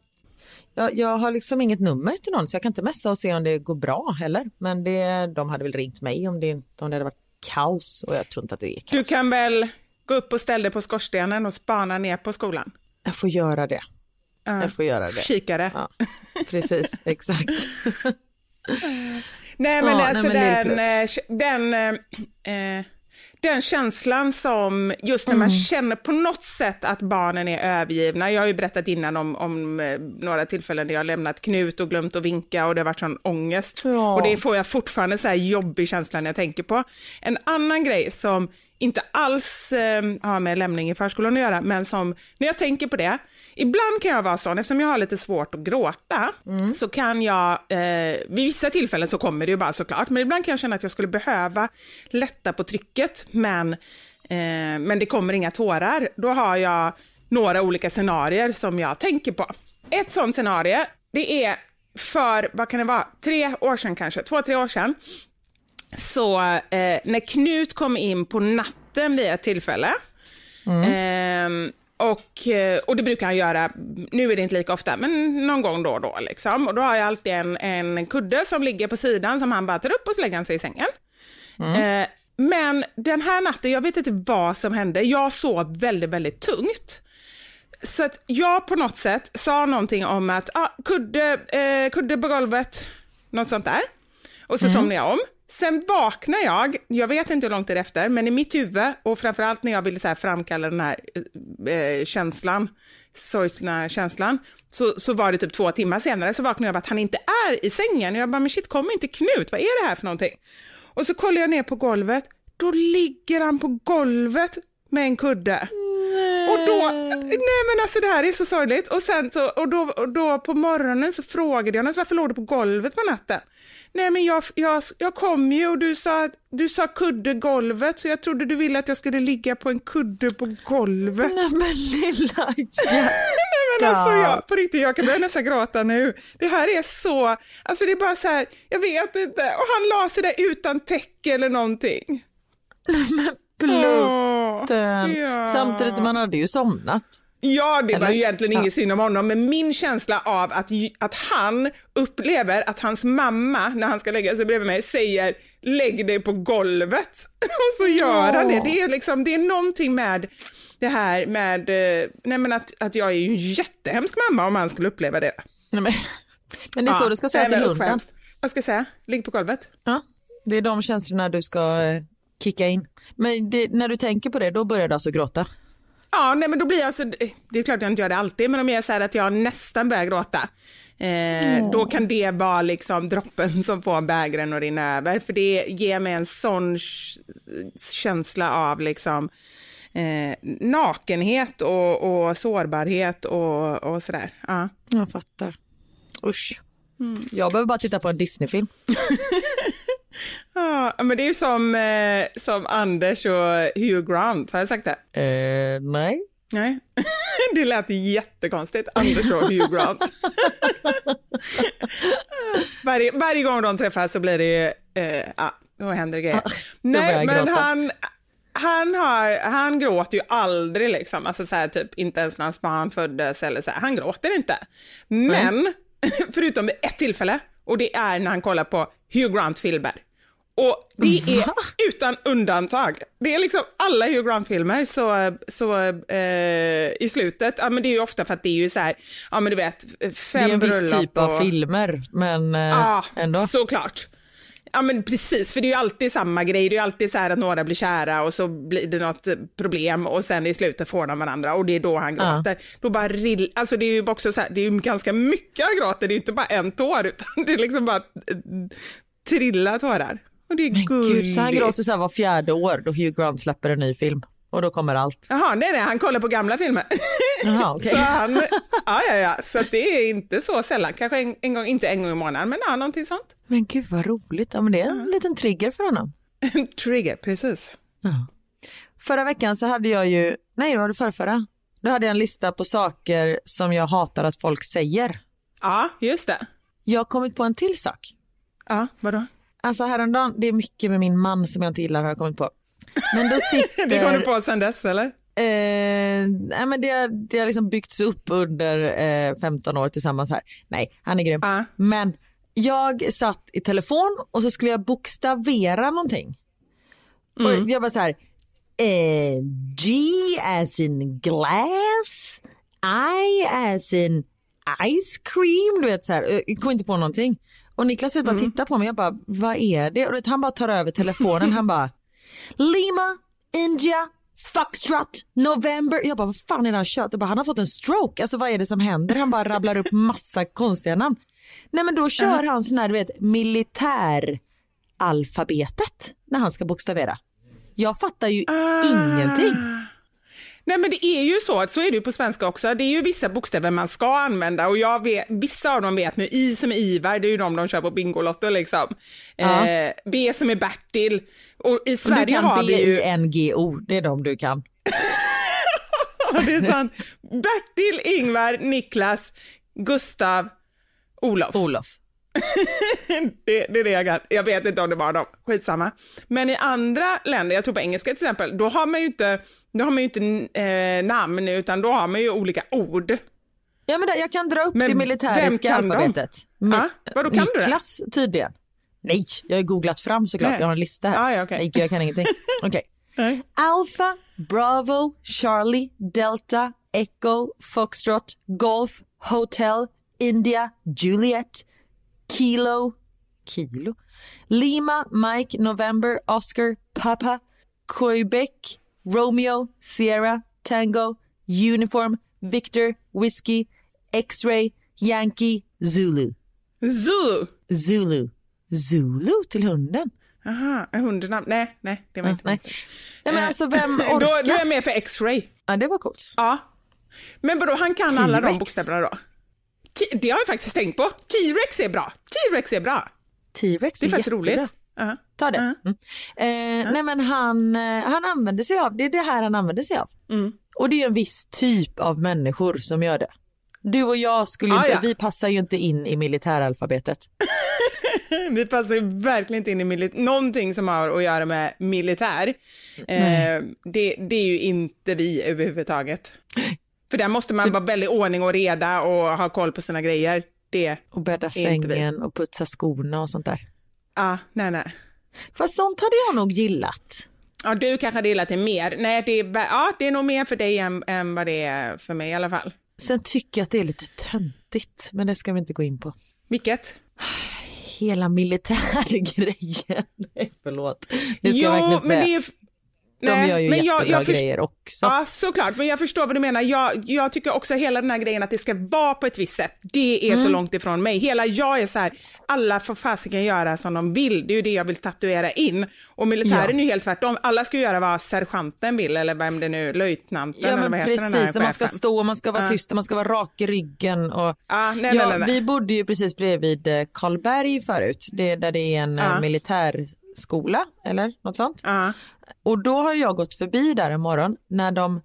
jag, jag har liksom inget nummer till någon så jag kan inte messa och se om det går bra heller. Men det, de hade väl ringt mig om det, om det hade varit kaos och jag tror inte att det är kaos. Du kan väl gå upp och ställa dig på skorstenen och spana ner på skolan? Jag får göra det. Jag får göra det. Kikare. Ja, precis, exakt. Nej men Ja, alltså nej, men den, eh, den, eh, eh, den känslan som just när man känner på något sätt att barnen är övergivna. Jag har ju berättat innan om, om eh, några tillfällen där jag har lämnat Knut och glömt att vinka och det har varit sån ångest. Ja. Och det får jag fortfarande så här jobbig känsla när jag tänker på. En annan grej som inte alls eh, har med lämning i förskolan att göra, men som när jag tänker på det, ibland kan jag vara sån, eftersom jag har lite svårt att gråta, så kan jag, eh, vid vissa tillfällen så kommer det ju bara såklart, men ibland kan jag känna att jag skulle behöva lätta på trycket, men, eh, men det kommer inga tårar. Då har jag några olika scenarier som jag tänker på. Ett sånt scenario, det är för, vad kan det vara, tre år sedan kanske, två, tre år sedan, så eh, när Knut kom in på natten vid ett tillfälle, ehm, och, eh, och det brukar han göra, nu är det inte lika ofta, men någon gång då och då. Liksom. Och då har jag alltid en, en kudde som ligger på sidan som han bara tar upp och så lägger han sig i sängen. Eh, men den här natten, jag vet inte vad som hände, jag sov väldigt, väldigt tungt. Så att jag på något sätt sa någonting om att ah, kudde, eh, kudde på golvet, något sånt där. Och så somnade jag om. Sen vaknar jag, jag vet inte hur långt det är efter, men i mitt huvud och framförallt när jag ville så här framkalla den här eh, eh, känslan, sorgsna känslan, så, så var det typ två timmar senare så vaknade jag av att han inte är i sängen. Jag bara, men shit, kommer inte Knut? Vad är det här för någonting? Och så kollar jag ner på golvet, då ligger han på golvet med en kudde. Och då, nej men alltså det här är så sorgligt. Och sen så, och då, och då på morgonen så frågade jag honom, varför låg du på golvet på natten? Nej men jag, jag, jag kom ju och du sa, du sa kudde golvet så jag trodde du ville att jag skulle ligga på en kudde på golvet. Nej men lilla Nej men alltså jag, på riktigt, jag kan börja nästan gråta nu. Det här är så, alltså det är bara så här, jag vet inte. Och han la sig där utan täcke eller någonting. Plutten. ja. Samtidigt som han hade ju somnat. Ja, det var Eller? ju egentligen Ja. inget synd om honom, men min känsla av att, att han upplever att hans mamma, när han ska lägga sig bredvid mig, säger lägg dig på golvet. Och så gör han det. Det är, liksom, det är någonting med det här med, eh, nej men att, att jag är ju en jättehemsk mamma om han skulle uppleva det. Nej, men, men det är så du ska säga till hunden. Vad ska jag säga? Ligg på golvet? Ja, det är de känslorna du ska eh, kicka in. Men det, när du tänker på det, då börjar du alltså gråta? Ja, nej men då blir jag alltså, det är klart jag inte gör det alltid, men om jag säger att jag nästan börjar gråta, eh, då kan det vara liksom droppen som får bägaren att rinna över, för det ger mig en sån känsla av liksom eh, nakenhet och, och sårbarhet och, och sådär. Ja. Jag fattar. Usch. Jag behöver bara titta på en Disneyfilm. Ja, men det är ju som, eh, som Anders och Hugh Grant, har jag sagt det? Eh, nej. Nej, det lät jättekonstigt. Anders och Hugh Grant. varje, varje gång de träffas så blir det ju, eh, då händer det grejer. börjar Nej, men gråta. han, han, har, han gråter ju aldrig liksom, alltså så här, typ inte ens när hans barn föddes eller så här, han gråter inte. Men, förutom vid ett tillfälle, och det är när han kollar på Hugh Grant-filmer. Och det är utan undantag. Det är liksom alla Hugh Grant-filmer så, så eh, i slutet, ja men det är ju ofta för att det är ju så här, ja men du vet, fem Det är en viss bröllop typ av och- filmer, men eh, Ja, ändå. såklart. Ja men precis, för det är ju alltid samma grej. Det är ju alltid så här att några blir kära och så blir det något eh, problem och sen i slutet får de varandra och det är då han Ja. gråter. Då bara rill, alltså det är ju också så här, det är ju ganska mycket han gråter, det är ju inte bara en tår utan det är liksom bara eh, trilla tårar. Och det är Men gulligt. gud, så han gråter så här var fjärde år då Hugh Grant släpper en ny film. Och då kommer allt. Jaha, nej nej, han kollar på gamla filmer. Jaha, okej. så han, ja ja ja, så det är inte så sällan, kanske en, en gång, inte en gång i månaden, men ja, någonting sånt. Men gud vad roligt. Ja, men det är en liten trigger för honom. Trigger, precis. Förra veckan så hade jag ju, nej det var det förra, förra. Då hade jag en lista på saker som jag hatar att folk säger. Ja, just det. Jag har kommit på en till sak. Ja, vadå? Alltså häromdagen, det är mycket med min man som jag inte gillar har jag kommit på. Men då sitter... Det går du på sen dess eller? Eh, nej men det, har- det har liksom byggts upp under eh, 15 år tillsammans här. Nej, han är grym. Ja. Men jag satt i telefon och så skulle jag bokstavera någonting. Och jag bara så här, eh, G as in glass, I as in ice cream, du vet så här. Jag kom inte på någonting. Och Niklas vill bara titta på mig, jag bara, vad är det? Och vet, han bara tar över telefonen, han bara, Lima India, Foxtrot, November. Jag bara, vad fan är det han kört? Jag bara, han har fått en stroke. Alltså vad är det som händer? Han bara rabblar upp massa konstiga namn. Nej men då kör han sån här, du vet, militäralfabetet när han ska bokstavera. Jag fattar ju ingenting. Nej men det är ju så, så är det ju på svenska också. Det är ju vissa bokstäver man ska använda och jag vet, vissa av dem vet nu, I som är Ivar, det är ju de de kör på Bingolotto liksom. Ja. Eh, B som är Bertil. Och i Och du Sverige kan har vi ju... B-I-N-G-O, det är de du kan. det är sant. Bertil, Ingvar, Niklas, Gustav, Olof. Olof. det, det är det jag kan. Jag vet inte om det var dem, skitsamma. Men i andra länder, jag tror på engelska till exempel, då har man ju inte, då har man ju inte eh, namn utan då har man ju olika ord. Ja men jag kan dra upp Men det militäriska alfabetet. Ja, vadå, kan du det? Niklas tydligen. Nej, jag har googlat fram såklart. Nej. Jag har en lista här. Ah, ja, okej. Nej, jag kan ingenting. Okej. Nej. Alpha, Bravo, Charlie, Delta, Echo, Foxtrot, Golf, Hotel, India, Juliet, Kilo, Kilo, Lima, Mike, November, Oscar, Papa, Quebec, Romeo, Sierra, Tango, Uniform, Victor, Whiskey, X-Ray, Yankee, Zulu. Zulu. Zulu. Zulu till hunden? Aha, är hundnamn? Nej, nej, det var inte nej. Nej men Eh, alltså vem Då, orkar? då är jag med för X-ray. Ja det var coolt. Ja. Men vadå, han kan alla de bokstäverna då? T- det har jag faktiskt tänkt på. T-rex är bra. T-rex är bra. T-rex Det är faktiskt jättebra. roligt. Ja. Ta det. Ja. Mm. Eh, Nej men han, eh, han använder sig av, det är det här han använder sig av. Mm. Och det är en viss typ av människor som gör det. Du och jag skulle Ah, inte, ja. vi passar ju inte in i militäralfabetet. Vi passar ju verkligen inte in i milit- någonting som har att göra med militär. Eh, det, det är ju inte vi överhuvudtaget. För där måste man vara väldigt ordning och reda och ha koll på sina grejer. Det, Och bädda vi. sängen och putsa skorna och sånt där. ja, nej, nej. Fast sånt hade jag nog gillat. Ja, du kanske hade gillat det mer. Nej, det är, ja, det är nog mer för dig än, än vad det är för mig i alla fall. Sen tycker jag att det är lite töntigt, men det ska vi inte gå in på. Vilket? Hela militärgrejen. Nej, förlåt. Det ska Jo, jag verkligen inte men säga. det är... De Nej, gör ju men jag- jättebra jag först- grejer också. Ja, såklart. Men jag förstår vad du menar. Jag, jag tycker också hela den här grejen att det ska vara på ett visst sätt. Det är så Mm. långt ifrån mig. Hela jag är så här, alla får fasiken göra som de vill. Det är ju det jag vill tatuera in. Och militären är ju helt tvärtom. Alla ska göra vad sergeanten vill eller vem det nu, löjtnanten Ja eller men vad heter den här precis, man ska stå, man ska vara Ja. tyst och man ska vara rak i ryggen. Och... Ja, nej, ja, nej, nej. Vi bodde ju precis bredvid eh, Karlberg förut, det, där det är en Ja. Militärskola eller något sånt. Ja. Och då har jag gått förbi där en morgon när de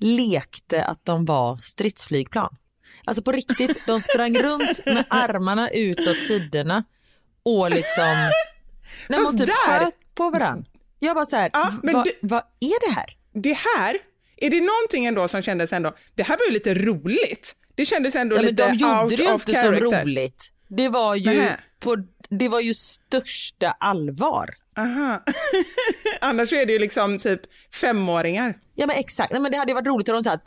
lekte att de var stridsflygplan. Alltså på riktigt, de sprang runt med armarna utåt sidorna och liksom när man typ där- sköt på varandra. Jag bara så här, Ja, men vad, du- vad är det här? Det här, är det någonting ändå som kändes ändå, det här var ju lite roligt. Det kändes ändå Ja, lite de gjorde out det ju of inte character. så roligt. Det var ju, Nähä. På, det var ju största allvar. Aha. Annars är det ju liksom typ femåringar. Ja men exakt, Nej, men det hade varit roligt om de såhär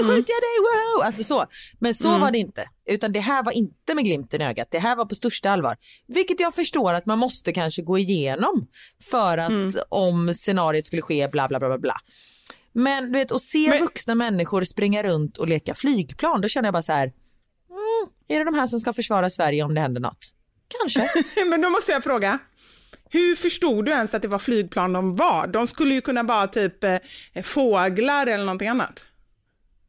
nu skjuter jag dig, wow! Alltså så. Men så var det inte. Utan det här var inte med glimten i ögat. Det här var på största allvar. Vilket jag förstår att man måste kanske gå igenom för att om scenariet skulle ske bla bla bla bla bla. Men du vet att se Men- vuxna människor springa runt och leka flygplan, då känner jag bara så här. Är det de här som ska försvara Sverige om det händer något? Kanske. Men då måste jag fråga, hur förstod du ens att det var flygplan de var? De skulle ju kunna vara typ eh, fåglar eller någonting annat.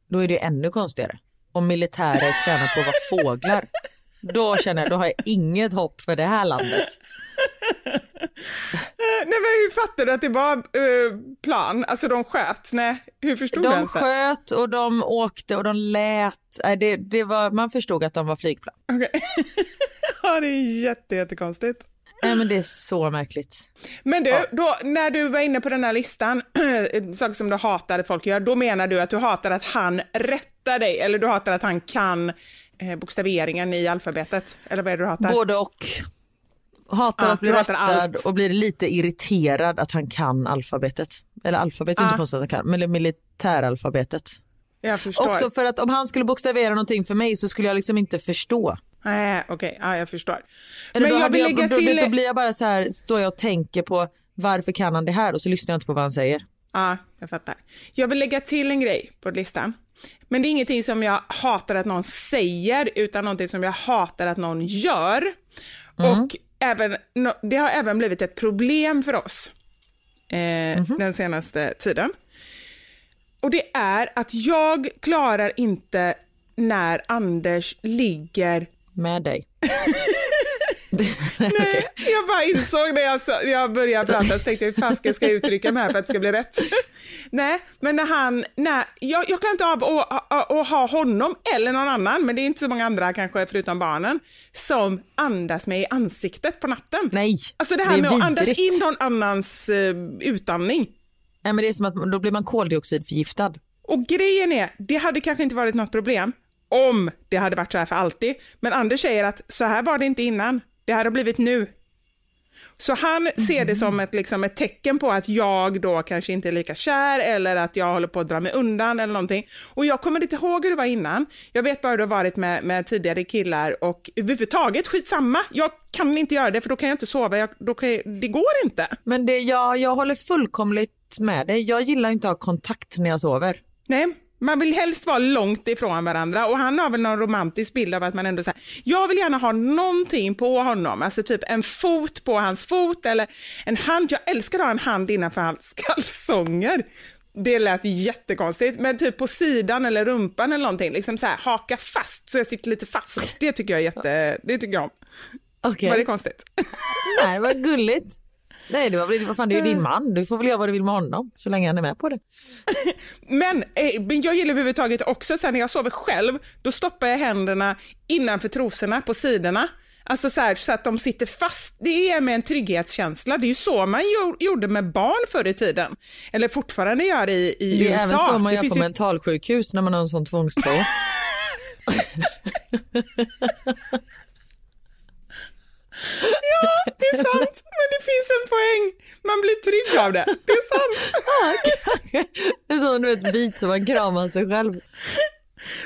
Då är det ju ännu konstigare. Om militärer tränar på att vara fåglar. Då känner jag, då har jag inget hopp för det här landet. Eh, Nej men hur fattade du att det var eh, plan? Alltså de sköt? Nej, hur förstod du De ens det? sköt och de åkte och de lät. Nej, Det, det var, man förstod att de var flygplan. Okej. ja, det är jätte, jättekonstigt. Nej, men det är så märkligt. Men du, då, när du var inne på den här listan, saker som du hatar att folk gör, då menar du att du hatar att han rättar dig, eller du hatar att han kan eh, bokstaveringen i alfabetet? Eller vad är det du hatar? Både och. Hatar Ja, att bli rättad och blir lite irriterad att han kan alfabetet. Eller alfabetet är Ja. inte konstigt att han kan, men militäralfabetet. Jag förstår. Också för att om han skulle bokstavera någonting för mig så skulle jag liksom inte förstå. Nej, okej, ja, jag förstår. Eller Men jag vill jag, lägga då, till... då blir jag bara så här, står jag och tänker på Varför kan han det här? Och så lyssnar jag inte på vad han säger. Ja, jag fattar. Jag vill lägga till en grej på listan. Men det är ingenting som jag hatar att någon säger, utan någonting som jag hatar att någon gör. Och även, det har även blivit ett problem för oss eh, den senaste tiden. Och det är att jag klarar inte när Anders ligger Med dig. Nej, jag bara insåg när jag, jag började prata så tänkte jag hur fan ska jag uttrycka mig här för att det ska bli rätt. Nej, men när han, när, jag, jag klarar inte av att, att, att ha honom eller någon annan, men det är inte så många andra kanske förutom barnen, som andas mig i ansiktet på natten. Nej, Alltså det här det med att andas in någon annans eh, utandning. Nej, men det är som att då blir man koldioxidförgiftad. Och grejen är, det hade kanske inte varit något problem om det hade varit så här för alltid. Men Anders säger att så här var det inte innan, det här har blivit nu. Så han ser det som ett, liksom, ett tecken på att jag då kanske inte är lika kär eller att jag håller på att dra mig undan eller någonting. Och jag kommer inte ihåg hur det var innan. Jag vet bara hur det har varit med, med tidigare killar och överhuvudtaget skitsamma. Jag kan inte göra det för då kan jag inte sova, jag, då kan jag, det går inte. Men det, jag, jag håller fullkomligt med dig. Jag gillar inte att ha kontakt när jag sover. Nej, man vill helst vara långt ifrån varandra och han har väl någon romantisk bild av att man ändå säger jag vill gärna ha någonting på honom, alltså typ en fot på hans fot eller en hand, jag älskar att ha en hand innanför hans kalsonger. Det lät jättekonstigt, men typ på sidan eller rumpan eller någonting, liksom så här haka fast så jag sitter lite fast. Det tycker jag är jätte, det tycker jag om. Okej. Var det konstigt? Nej, det var gulligt. Nej, det var vad fan, det är ju din man. Du får väl göra vad du vill med honom så länge han är med på det. Men, eh, men jag gillar överhuvudtaget också, sen när jag sover själv, då stoppar jag händerna innanför trosorna på sidorna. Alltså så, här, så att de sitter fast. Det är med en trygghetskänsla. Det är ju så man gjo- gjorde med barn förr i tiden. Eller fortfarande gör i, i Det är USA. även så man Det gör på ju- mentalsjukhus när man har en sån tvångströja. Ja, det är sant. Men det finns en poäng. Man blir trygg av det. Det är sant. det är som du vet, bit som man kramar sig själv.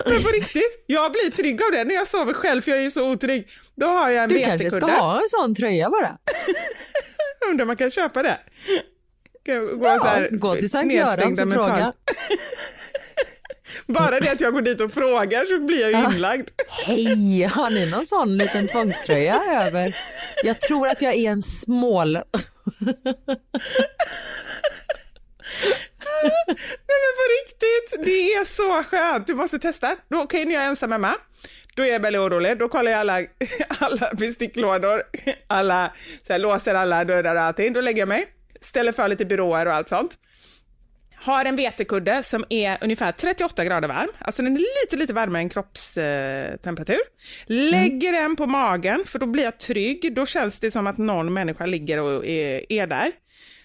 Men på riktigt, jag blir trygg av det när jag sover själv för jag är ju så otrygg. Då har jag en Du kanske ska vetekudde. ha en sån tröja bara. Undrar om man kan köpa det. Kan gå, Ja, så här, gå till Sankt nedstängda och fråga. Bara det att jag går dit och frågar så blir jag ju inlagd. Hej, har ni någon sån liten tvångströja över? Jag tror att jag är en smål. Nej men på riktigt, det är så skönt. Du måste testa. Okej, när jag är ensam hemma, då är jag väldigt orolig. Då kollar jag alla, alla besticklådor, alla, så här, låser alla dörrar och allting. Då lägger jag mig, ställer för lite byråer och allt sånt. Har en vetekudde som är ungefär 38 grader varm, alltså den är lite, lite varmare än kroppstemperatur. Lägger den på magen, för då blir jag trygg. Då känns det som att någon människa ligger och är, är där.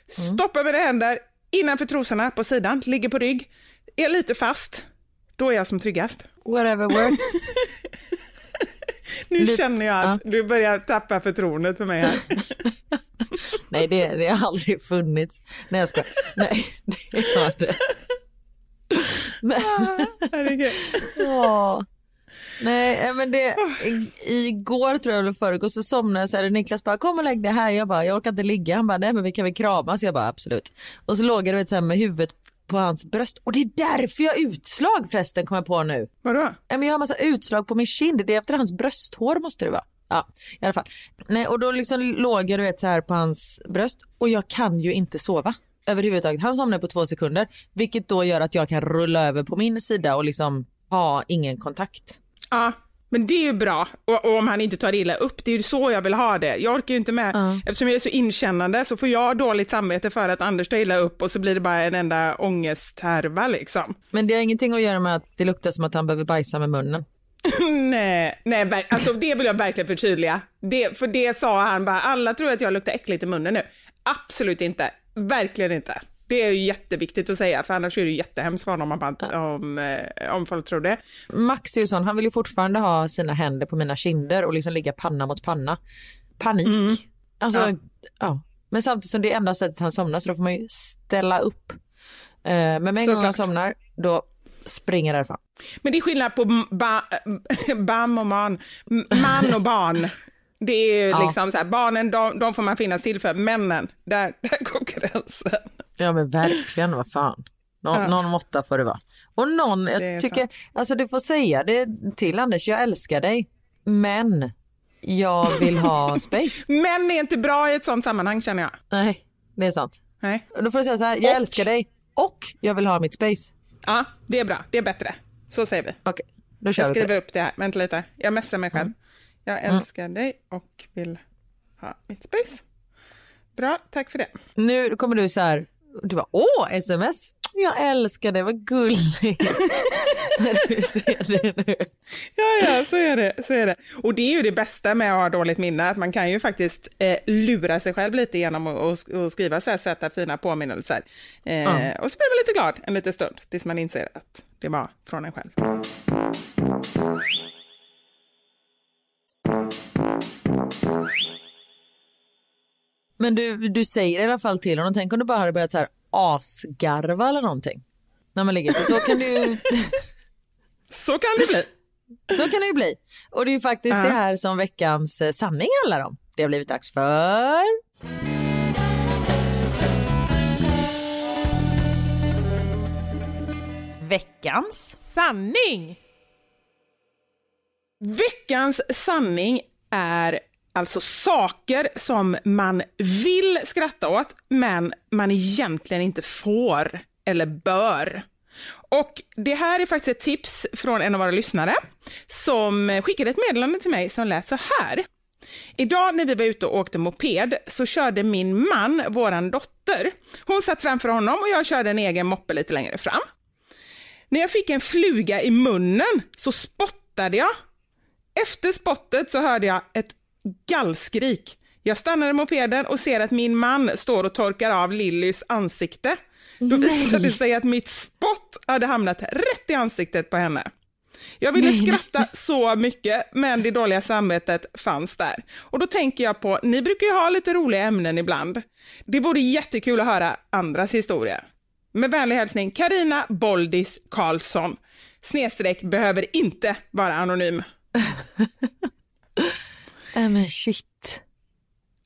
Stoppar mina händer innanför trosorna på sidan, ligger på rygg, är lite fast. Då är jag som tryggast. Whatever works. Nu Lite- känner jag att du börjar tappa förtroendet för mig här. Nej, det, det har aldrig funnits. Nej, jag skojar. Nej, det har det. Men, Herregud. ja. Nej, men det, i- igår tror jag eller förrgår så somnade jag så här, Niklas bara kom och lägg dig här. Jag bara, jag orkar inte ligga. Han bara, nej men vi kan väl kramas. Jag bara, absolut. Och så låg jag du vet, så här, med huvudet på hans bröst. Och det är därför jag har utslag förresten, kommer jag på nu. Vadå? Jag har massa utslag på min kind. Det är efter hans brösthår måste det vara. Ja, i alla fall. Nej, och då liksom låg jag du vet, så här på hans bröst och jag kan ju inte sova överhuvudtaget. Han somnar på två sekunder, vilket då gör att jag kan rulla över på min sida och liksom ha ingen kontakt. Ja, men det är ju bra. Och, och om han inte tar illa upp, det är ju så jag vill ha det. Jag orkar ju inte med, eftersom jag är så inkännande så får jag dåligt samvete för att Anders tar illa upp och så blir det bara en enda ångesthärva liksom. Men det har ingenting att göra med att det luktar som att han behöver bajsa med munnen. nej, nej, alltså det vill jag verkligen förtydliga. Det, för det sa han bara, alla tror att jag luktar äckligt i munnen nu. Absolut inte, verkligen inte. Det är ju jätteviktigt att säga, för annars är det ju jättehemskt för honom om, om, eh, om folk tror det. Max är ju sån, han vill ju fortfarande ha sina händer på mina kinder och liksom ligga panna mot panna. Panik. Alltså, ja. Ja. Men samtidigt som det är enda sättet han somnar så då får man ju ställa upp. Eh, men med en gång han somnar, då springer därifrån. Men det är skillnad på ba, bam och man, man och barn. Det är ju Ja. liksom så här, barnen de, de får man finnas till för, männen, där, där går gränsen. Ja men verkligen, vad fan. Nå, Ja. Någon måtta får det vara. Och någon, jag tycker, alltså du får säga det till Anders, jag älskar dig, men jag vill ha space. Män är inte bra i ett sånt sammanhang känner jag. Nej, det är sant. Nej. Då får du säga så här, jag Och- älskar dig och jag vill ha mitt space. Ja, det är bra, det är bättre. Så säger vi. Okej, då kör Jag skriver det. upp det här, vänta lite. Jag messar mig själv. Jag älskar dig och vill ha mitt space. Bra, tack för det. Nu kommer du så här, du bara åh sms, jag älskar dig, vad gulligt. När du ser det nu. Ja, ja, så är det. Så är det. Och det är ju det bästa med att ha dåligt minne, att man kan ju faktiskt eh, lura sig själv lite genom att, skriva så här söta, fina påminnelser. Eh, Ja. Och så blir man lite glad en liten stund, tills man inser att det var från en själv. Men du, du säger i alla fall till honom, tänk om du bara hade börjat så här asgarva eller någonting. När man ligger, för så kan det ju, Så kan det bli. så kan det ju bli. Och det är faktiskt Ja. det här som veckans eh, sanning handlar om. Det har blivit dags för... Veckans Sanning! Veckans sanning är alltså saker som man vill skratta åt, men man egentligen inte får eller bör. Och det här är faktiskt ett tips från en av våra lyssnare som skickade ett meddelande till mig som lät så här. Idag när vi var ute och åkte moped så körde min man våran dotter. Hon satt framför honom och jag körde en egen moppe lite längre fram. När jag fick en fluga i munnen så spottade jag. Efter spottet så hörde jag ett gallskrik. Jag stannade mopeden och ser att min man står och torkar av Lillys ansikte. Då visade det sig att mitt spott hade hamnat rätt i ansiktet på henne. Jag ville skratta så mycket, men det dåliga samvetet fanns där. Och då tänker jag på, ni brukar ju ha lite roliga ämnen ibland. Det vore jättekul att höra andras historia. Med vänlig hälsning Karina Boldis Karlsson. Snedstreck behöver inte vara anonym. Äh, men shit.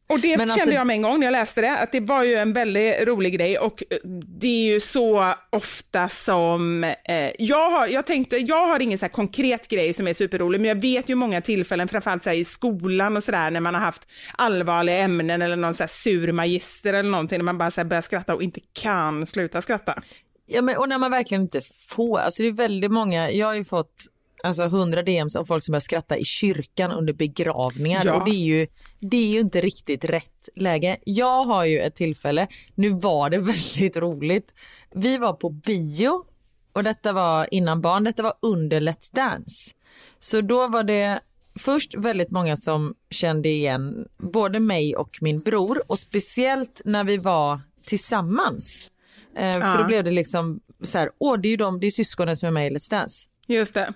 Och det Men kände alltså- jag med en gång när jag läste det, att det var ju en väldigt rolig grej och eh, det är ju så ofta som, eh, jag, har, jag tänkte, jag har ingen så här konkret grej som är superrolig, men jag vet ju många tillfällen, framförallt så i skolan och sådär, när man har haft allvarliga ämnen eller någon så här sur magister eller någonting, när man bara så börjar skratta och inte kan sluta skratta. Ja, men, och när man verkligen inte får, alltså det är väldigt många, jag har ju fått alltså 100 DMs om folk som börjar skratta i kyrkan under begravningar Ja. och det är, ju, det är ju inte riktigt rätt läge. Jag har ju ett tillfälle, nu var det väldigt roligt, vi var på bio och detta var innan barn, detta var under Let's Dance. Så då var det först väldigt många som kände igen både mig och min bror och speciellt när vi var tillsammans. Eh, Ja. För då blev det liksom så här, åh det är ju de, det är syskonen som är med i Let's Dance. Just det.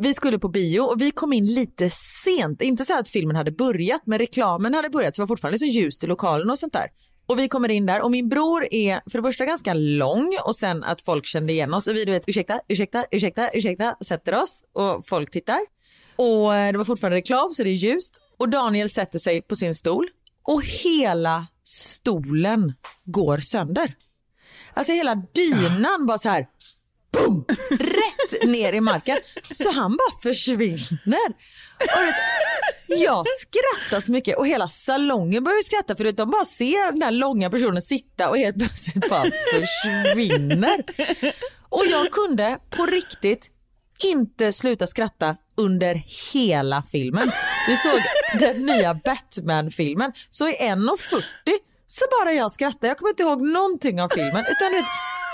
Vi skulle på bio och vi kom in lite sent, inte så att filmen hade börjat men reklamen hade börjat så det var fortfarande liksom ljust i lokalen och sånt där. Och vi kommer in där och min bror är för det första ganska lång och sen att folk kände igen oss och vi du vet ursäkta, ursäkta, ursäkta, ursäkta sätter oss och folk tittar. Och eh, det var fortfarande reklam så det är ljust och Daniel sätter sig på sin stol och hela stolen går sönder. Alltså hela dynan bara så här boom, rätt ner i marken. Så han bara försvinner. Och vet, jag skrattar så mycket och hela salongen börjar skratta för de bara ser den där långa personen sitta och helt plötsligt bara försvinner. Och jag kunde på riktigt inte sluta skratta under hela filmen. Vi såg den nya Batman-filmen, så i 1.40 så bara jag skrattade. Jag kommer inte ihåg någonting av filmen utan vet,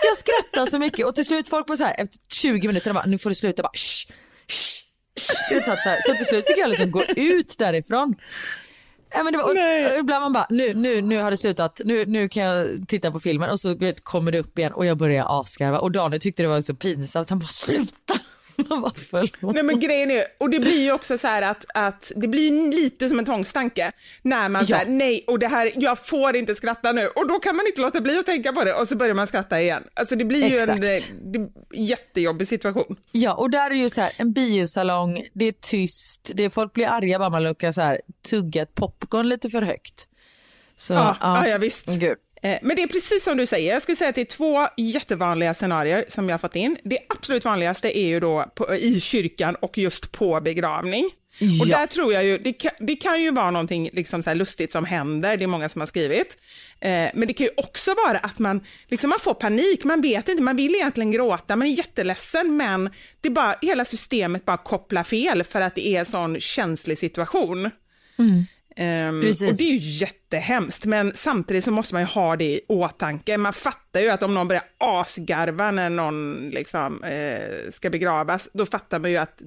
jag skrattar så mycket. Och till slut folk på så här efter 20 minuter de bara nu får du sluta. Bara shh, shh, shh. Så, här, till slut fick jag liksom gå ut därifrån. Ja, men det var, och, och ibland man bara nu, nu, nu har det slutat, nu, nu kan jag titta på filmen. Och så vet, kommer det upp igen. Och jag börjar asgarva. Och Daniel tyckte det var så pinsamt, han bara sluta. Nej men grejen är, och det blir ju också så här att, att det blir lite som en tvångstanke när man ja. säger nej och det här, jag får inte skratta nu och då kan man inte låta bli att tänka på det och så börjar man skratta igen. Alltså det blir Exakt. ju en det, jättejobbig situation. Ja och där är ju så här en biosalong, det är tyst, det är, folk blir arga bara man råkar så här tugga popcorn lite för högt. Så, ja, ja. ja visst. Gud. Eh, men det är precis som du säger, jag skulle säga att det är två jättevanliga scenarier som jag har fått in. Det absolut vanligaste är ju då på, i kyrkan och just på begravning. Ja. Och där tror jag ju, det kan, det kan ju vara någonting liksom så lustigt som händer, det är många som har skrivit. Eh, men det kan ju också vara att man, liksom man får panik, man vet inte, man vill egentligen gråta, man är jätteledsen men det bara, hela systemet bara kopplar fel för att det är en sån känslig situation. Mm. Um, och det är ju jättehemskt, men samtidigt så måste man ju ha det i åtanke. Man fattar ju att om någon börjar asgarva när någon liksom, eh, ska begravas, då fattar man ju att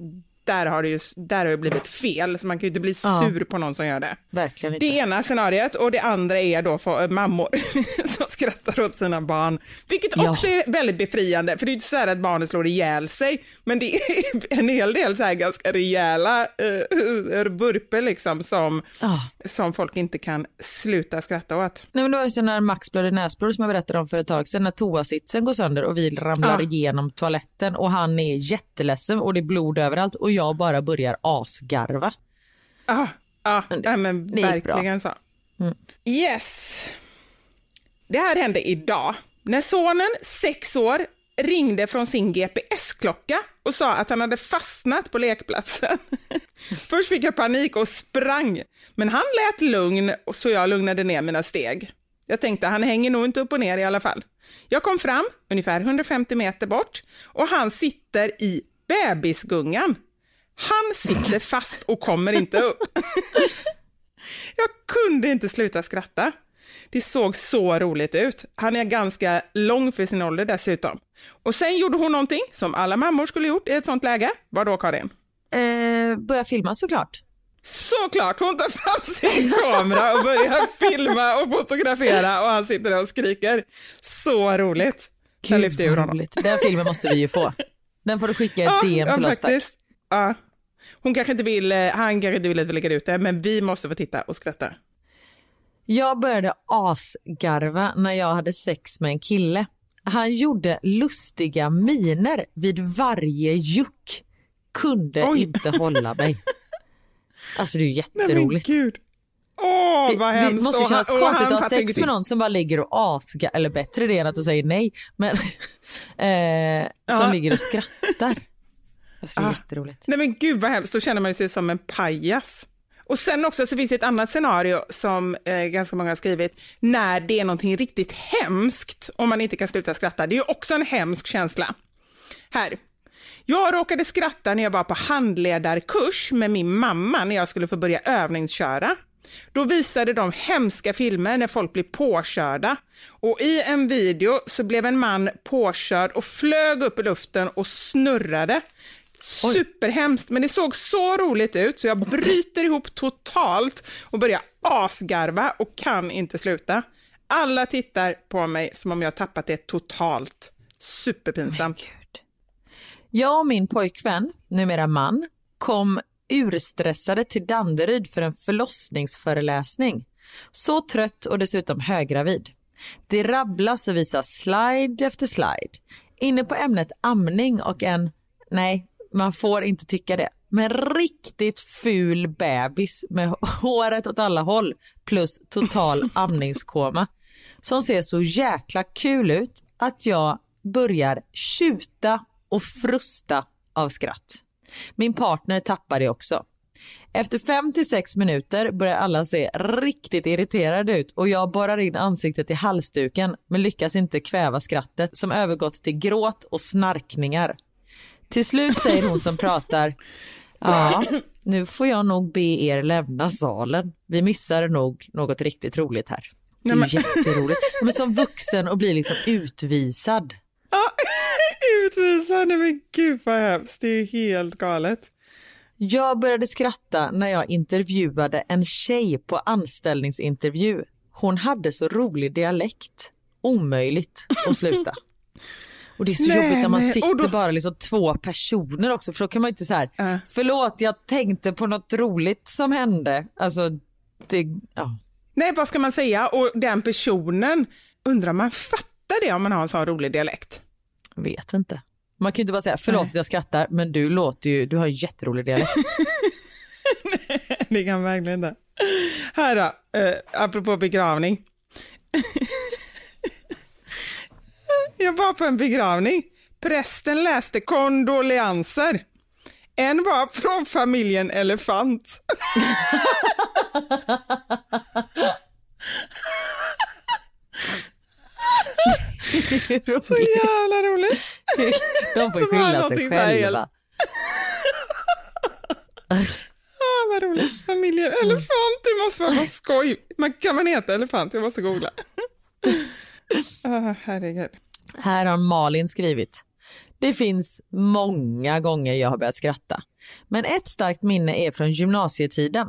där har det ju där har det blivit fel, så man kan ju inte bli sur ja. på någon som gör det. Verkligen inte. Det ena scenariot och det andra är då för äh, mammor som skrattar åt sina barn, vilket ja. också är väldigt befriande, för det är inte så här att barnet slår ihjäl sig, men det är en hel del så här ganska rejäla uh, burper liksom som, oh. som folk inte kan sluta skratta åt. Nej men då är det när Max blöder näsblod som jag berättade om för ett tag sedan, när toasitsen går sönder och vi ramlar igenom toaletten och han är jätteledsen och det är blod överallt och jag bara börjar asgarva. Ja, ah, ah, men verkligen så. Mm. Yes. Det här hände idag. När sonen, sex år, ringde från sin GPS-klocka och sa att han hade fastnat på lekplatsen. Först fick jag panik och sprang, men han lät lugn så jag lugnade ner mina steg. Jag tänkte han hänger nog inte upp och ner i alla fall. Jag kom fram, ungefär 150 meter bort, och han sitter i bebisgungan han sitter fast och kommer inte upp. Jag kunde inte sluta skratta. Det såg så roligt ut. Han är ganska lång för sin ålder dessutom. Och sen gjorde hon någonting som alla mammor skulle gjort i ett sånt läge. Vad då Karin? Eh, börja filma såklart. Såklart, hon tar fram sin kamera och börjar filma och fotografera och han sitter där och skriker. Så roligt. Gud, ur honom. Den filmen måste vi ju få. Den får du skicka ett ja, DM till ja, oss. Faktiskt. Ja, hon kanske inte vill, eh, han kanske inte vill att vi lägger ut det, men vi måste få titta och skratta. Jag började asgarva när jag hade sex med en kille. Han gjorde lustiga miner vid varje juck. Kunde Oj. inte hålla mig. Alltså det är jätteroligt. Nej. Åh, vad hemskt. Det måste kännas konstigt att ha sex med någon som bara ligger och asgar, eller bättre det än att du säger nej, men eh, som ja. ligger och skrattar. Alltså, det är ah. jätteroligt. Nej men gud vad hemskt, då känner man sig som en pajas. Och sen också så finns det ett annat scenario som eh, ganska många har skrivit, när det är någonting riktigt hemskt och man inte kan sluta skratta. Det är ju också en hemsk känsla. Här. Jag råkade skratta när jag var på handledarkurs med min mamma när jag skulle få börja övningsköra. Då visade de hemska filmer när folk blir påkörda och i en video så blev en man påkörd och flög upp i luften och snurrade Superhemskt, men det såg så roligt ut så jag bryter ihop totalt och börjar asgarva och kan inte sluta. Alla tittar på mig som om jag tappat det totalt. Superpinsamt. Jag och min pojkvän, numera man, kom urstressade till Danderyd för en förlossningsföreläsning. Så trött och dessutom höggravid. Det rabblas och visas slide efter slide. Inne på ämnet amning och en, nej, man får inte tycka det. Men riktigt ful bebis med håret åt alla håll plus total amningskoma som ser så jäkla kul ut att jag börjar tjuta och frusta av skratt. Min partner tappar det också. Efter 5 till 6 minuter börjar alla se riktigt irriterade ut och jag borrar in ansiktet i halsduken men lyckas inte kväva skrattet som övergått till gråt och snarkningar. Till slut säger hon som pratar, ja, nu får jag nog be er lämna salen. Vi missar nog något riktigt roligt här. Det är men... jätteroligt. Men som vuxen och blir liksom utvisad. Ja, utvisad, nej men gud vad hemskt, det är helt galet. Jag började skratta när jag intervjuade en tjej på anställningsintervju. Hon hade så rolig dialekt. Omöjligt att sluta. Och det är så Nej, jobbigt när man nej. sitter då- bara liksom två personer också för då kan man inte så här, Äh. förlåt jag tänkte på något roligt som hände. Alltså, det, ja. Nej, vad ska man säga? Och den personen, undrar man fattar det om man har en sån rolig dialekt? Vet inte. Man kan ju inte bara säga förlåt att jag skrattar men du låter ju, du har en jätterolig dialekt. det kan verkligen inte. Här då, eh, apropå begravning. Jag var på en begravning. Prästen läste kondoleanser. En var från familjen Elefant. Så jävla roligt. De får skylla sig själva. Ah, vad roligt. Familjen Elefant, det måste vara skoj. Man, kan man heta Elefant? Jag måste googla. Ah, herregud. Här har Malin skrivit. Det finns många gånger jag har börjat skratta. Men ett starkt minne är från gymnasietiden.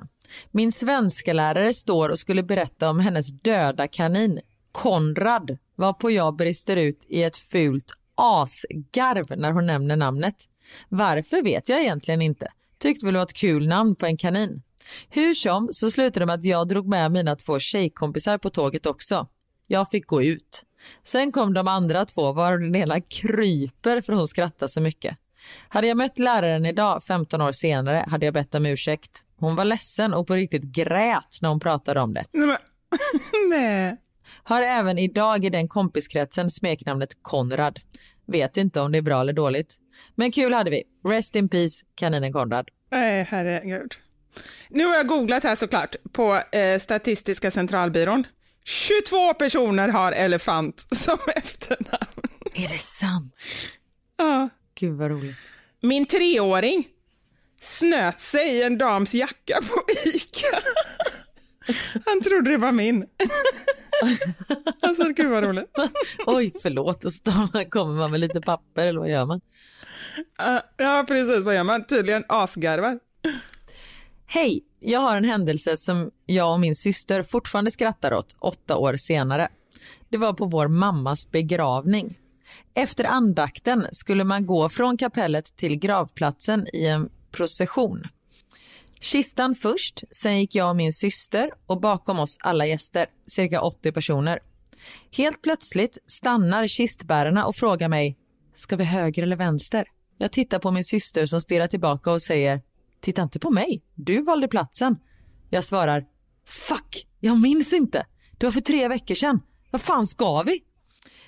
Min svenska lärare står och skulle berätta om hennes döda kanin, Konrad, varpå jag brister ut i ett fult asgarv när hon nämner namnet. Varför vet jag egentligen inte. Tyckte väl det var ett kul namn på en kanin. Hur som så slutade det med att jag drog med mina två tjejkompisar på tåget också. Jag fick gå ut. Sen kom de andra två varav den ena kryper för hon skrattar så mycket. Hade jag mött läraren idag, 15 år senare, hade jag bett om ursäkt. Hon var ledsen och på riktigt grät när hon pratade om det. Nej, nej. Har även idag i den kompiskretsen smeknamnet Konrad. Vet inte om det är bra eller dåligt. Men kul hade vi. Rest in peace, kaninen Konrad. Nej, herregud. Nu har jag googlat här såklart på eh, Statistiska centralbyrån. 22 personer har elefant som efternamn. Är det sant? Ja. Gud vad roligt. Min treåring snöt sig i en dams jacka på Ica. Han trodde det var min. Alltså gud vad roligt. Oj, förlåt. Och så kommer man med lite papper eller vad gör man? Ja, Ja, precis. Vad gör man? Tydligen asgarvar. Hej, jag har en händelse som jag och min syster fortfarande skrattar åt åtta år senare. Det var på vår mammas begravning. Efter andakten skulle man gå från kapellet till gravplatsen i en procession. Kistan först, sen gick jag och min syster och bakom oss alla gäster, cirka 80 personer. Helt plötsligt stannar kistbärarna och frågar mig, ska vi höger eller vänster? Jag tittar på min syster som stirrar tillbaka och säger, titta inte på mig, du valde platsen. Jag svarar, fuck, jag minns inte. Det var för tre veckor sedan. Vad fan ska vi?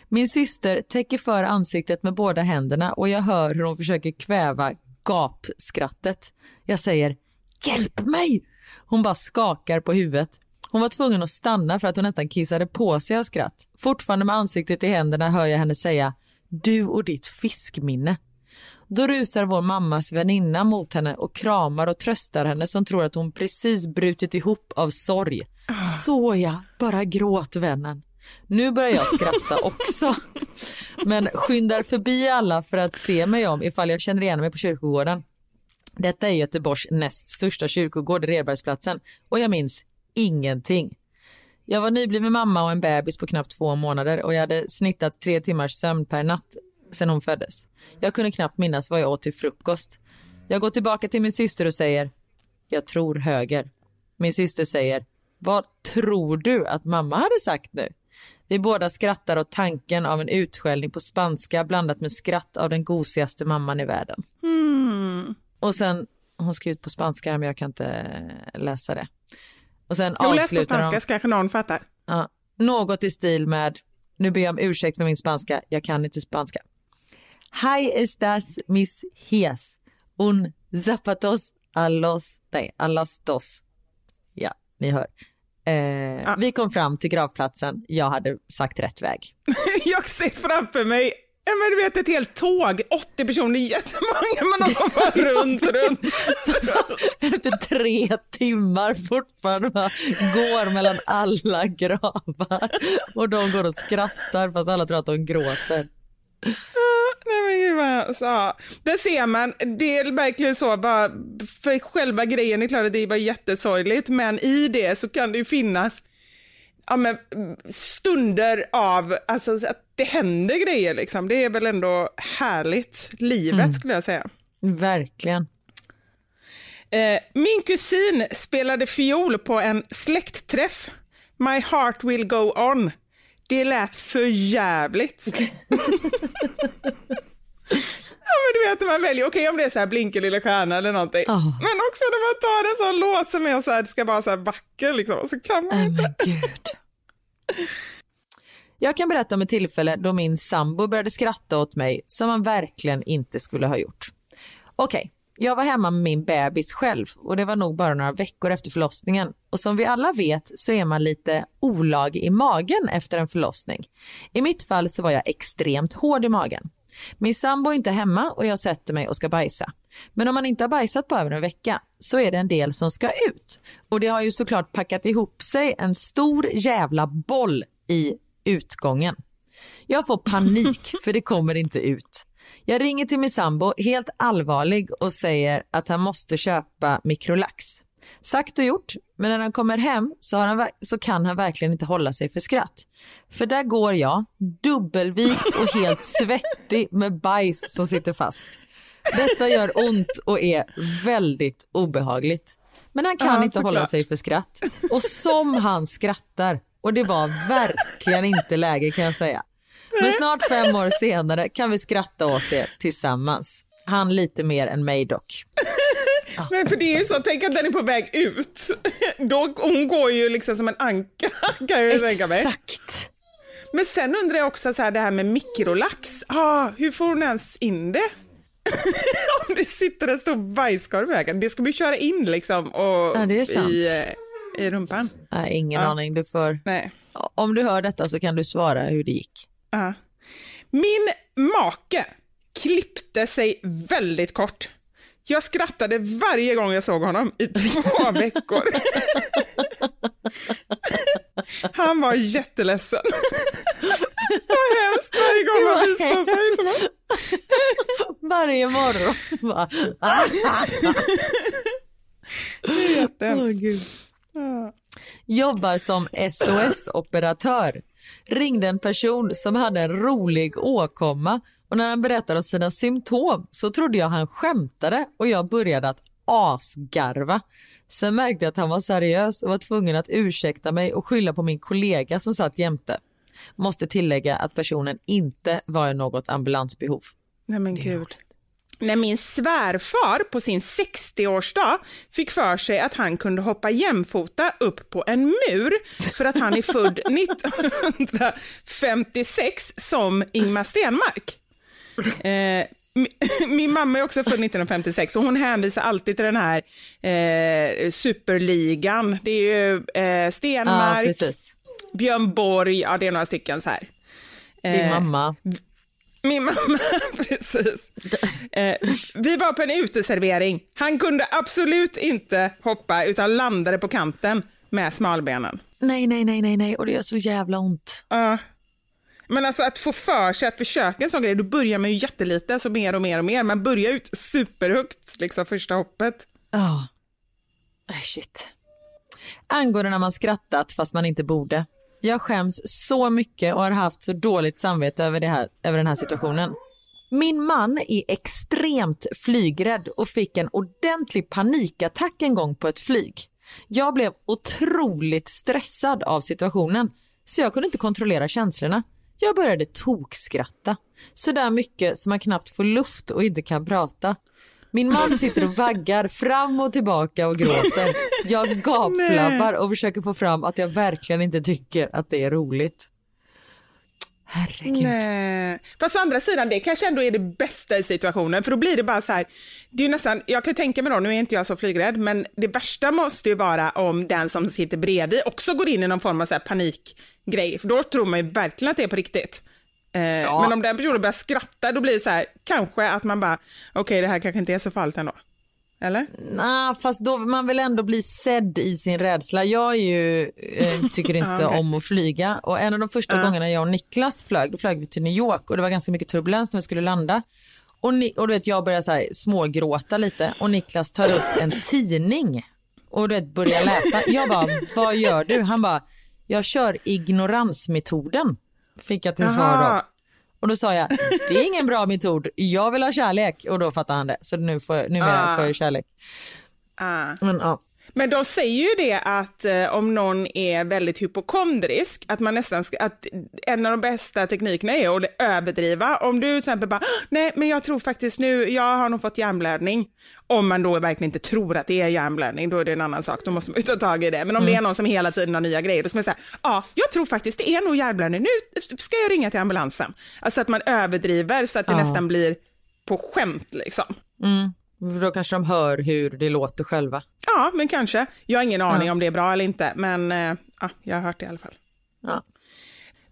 Min syster täcker för ansiktet med båda händerna och jag hör hur hon försöker kväva gapskrattet. Jag säger “Hjälp mig!” Hon bara skakar på huvudet. Hon var tvungen att stanna för att hon nästan kissade på sig av skratt. Fortfarande med ansiktet i händerna hör jag henne säga “Du och ditt fiskminne”. Då rusar vår mammas väninna mot henne och kramar och tröstar henne som tror att hon precis brutit ihop av sorg. Så ja, bara gråt vännen. Nu börjar jag skratta också. Men skyndar förbi alla för att se mig om ifall jag känner igen mig på kyrkogården. Detta är Göteborgs näst största kyrkogård, Redbergsplatsen, och jag minns ingenting. Jag var nybliven mamma och en bebis på knappt två månader och jag hade snittat tre timmars sömn per natt sedan hon föddes. Jag kunde knappt minnas vad jag åt till frukost. Jag går tillbaka till min syster och säger, jag tror höger. Min syster säger, vad tror du att mamma hade sagt nu? Vi båda skrattar åt tanken av en utskällning på spanska blandat med skratt av den gosigaste mamman i världen. Och sen, hon har skrivit på spanska men jag kan inte läsa det. Och sen Jo, läs på avslutar spanska de, så kanske någon fattar. ja, något i stil med, nu ber jag om ursäkt för min spanska, jag kan inte spanska. Hi estas mis hies, un zapatos a los, nej, a las dos. Ja, ni hör. Eh, Vi kom fram till gravplatsen, jag hade sagt rätt väg. Jag ser framför mig Ja, men du vet ett helt tåg, 80 personer, jättemånga, men de går bara runt, runt. Efter tre timmar fortfarande går mellan alla gravar och de går och skrattar fast alla tror att de gråter. Nej men gud vad, så, ja. Där ser man, det är verkligen så, bara, för själva grejen är klart att det var jättesorgligt, men i det så kan det ju finnas ja, men, stunder av, alltså att det händer grejer liksom. Det är väl ändå härligt, livet Mm. skulle jag säga. Verkligen. Eh, min kusin spelade fiol på en släktträff. My heart will go on. Det lät för jävligt. ja, men du vet när man väljer, okej om det är så här Blinken lilla stjärna eller någonting. Ja. Men också när man tar en sån låt som är så här, ska vara så här vacker liksom, så kan man Nej inte. gud. Jag kan berätta om ett tillfälle då min sambo började skratta åt mig som han verkligen inte skulle ha gjort. Okej, jag var hemma med min bebis själv och det var nog bara några veckor efter förlossningen. Och som vi alla vet så är man lite olag i magen efter en förlossning. I mitt fall så var jag extremt hård i magen. Min sambo är inte hemma och jag sätter mig och ska bajsa. Men om man inte har bajsat på över en vecka så är det en del som ska ut. Och det har ju såklart packat ihop sig en stor jävla boll i utgången. Jag får panik för det kommer inte ut. Jag ringer till min sambo helt allvarlig och säger att han måste köpa Microlax. Sagt och gjort, men när han kommer hem så, han, så kan han verkligen inte hålla sig för skratt. För där går jag, dubbelvikt och helt svettig med bajs som sitter fast. Detta gör ont och är väldigt obehagligt. Men han kan Ja, inte hålla såklart. sig för skratt. Och som han skrattar, och det var verkligen inte läge kan jag säga. Men snart fem år senare kan vi skratta åt det tillsammans. Han lite mer än mig dock. Men för det är ju så, tänk att den är på väg ut. Då, hon går ju liksom som en anka kan jag tänka mig. Exakt. Men sen undrar jag också så här, det här med mikrolax. Ah, hur får hon ens in det? Om det sitter en stor bajskorv i vägen. Det ska vi köra in liksom och Ja, det är sant. i, eh, i rumpan. Nej, ingen Ja. aning. Du får... Nej. Om du hör detta så kan du svara hur det gick. Ja. Min make klippte sig väldigt kort. Jag skrattade varje gång jag såg honom i två veckor. Han var jätteledsen. Vad hemskt varje gång man visar sig. Som han... Varje morgon. Bara, Jättehemskt. Jobbar som SOS-operatör. Ringde en person som hade en rolig åkomma och när han berättade om sina symptom så trodde jag han skämtade och jag började att asgarva. Sen märkte jag att han var seriös och var tvungen att ursäkta mig och skylla på min kollega som satt jämte. Måste tillägga att personen inte var i något ambulansbehov. Nej men gud. När min svärfar på sin 60-årsdag fick för sig att han kunde hoppa jämfota upp på en mur för att han är född 1956 som Ingmar Stenmark. Eh, mi- min mamma är också född 1956 och hon hänvisar alltid till den här eh, superligan. Det är ju eh, Ja, Stenmark, precis. Björn Borg, ja det är några stycken så här. Din Eh, mamma. min mamma, precis. Eh, vi var på en uteservering. Han kunde absolut inte hoppa utan landade på kanten med smalbenen. Nej, nej, nej, nej, nej, och det gör så jävla ont. Ja. Men alltså att få för sig att försöka en sån grej, då börjar man ju jättelite, så mer och mer och mer. Man börjar ut superhögt, liksom första hoppet. Ja. Oh. shit. Angående när man skrattat fast man inte borde. Jag skäms så mycket och har haft så dåligt samvete över, det här, över den här situationen. Min man är extremt flygrädd och fick en ordentlig panikattack en gång på ett flyg. Jag blev otroligt stressad av situationen så jag kunde inte kontrollera känslorna. Jag började tokskratta. Så där mycket som man knappt får luft och inte kan prata. Min man sitter och vaggar fram och tillbaka och gråter. Jag gapflabbar och försöker få fram att jag verkligen inte tycker att det är roligt. Herregud. Nej. Fast å andra sidan, det kanske ändå är det bästa i situationen, för då blir det bara så här, det är nästan, jag kan tänka mig då, nu är inte jag så flygrädd, men det värsta måste ju vara om den som sitter bredvid också går in i någon form av så panikgrej, för då tror man ju verkligen att det är på riktigt. Eh, Men om den personen börjar skratta, då blir det så här, kanske att man bara, okej det här kanske inte är så farligt ändå. Eller? Nej, fast då man vill ändå bli sedd i sin rädsla. Jag är ju, eh, tycker inte Ja, okej. om att flyga och en av de första gångerna jag och Niklas flög, då flög vi till New York och det var ganska mycket turbulens när vi skulle landa. Och, ni, och du vet, jag börjar så här smågråta lite och Niklas tar upp en tidning och du vet, börjar läsa. Jag bara, vad gör du? Han bara, jag kör ignoransmetoden. Fick jag till svar Jaha, Och då sa jag, det är ingen bra metod, jag vill ha kärlek. Och då fattade han det. Så nu får, numera Ah. får jag kärlek. Ah. Men, ja. Men de säger ju det att eh, om någon är väldigt hypokondrisk, att man nästan ska, att en av de bästa teknikerna är att överdriva. Om du till exempel bara, nej men jag tror faktiskt nu, jag har nog fått hjärnblödning. Om man då verkligen inte tror att det är hjärnblödning, då är det en annan sak, då måste man ju ta tag i det. Men om det är någon som hela tiden har nya grejer, då ska man säga, ja, jag tror faktiskt det är nog hjärnblödning, nu ska jag ringa till ambulansen. Alltså att man överdriver så att det Ja. nästan blir på skämt liksom. Då kanske de hör hur det låter själva. Ja, men kanske. Jag har ingen aning Ja. om det är bra eller inte, men eh, ja, jag har hört det i alla fall. Ja.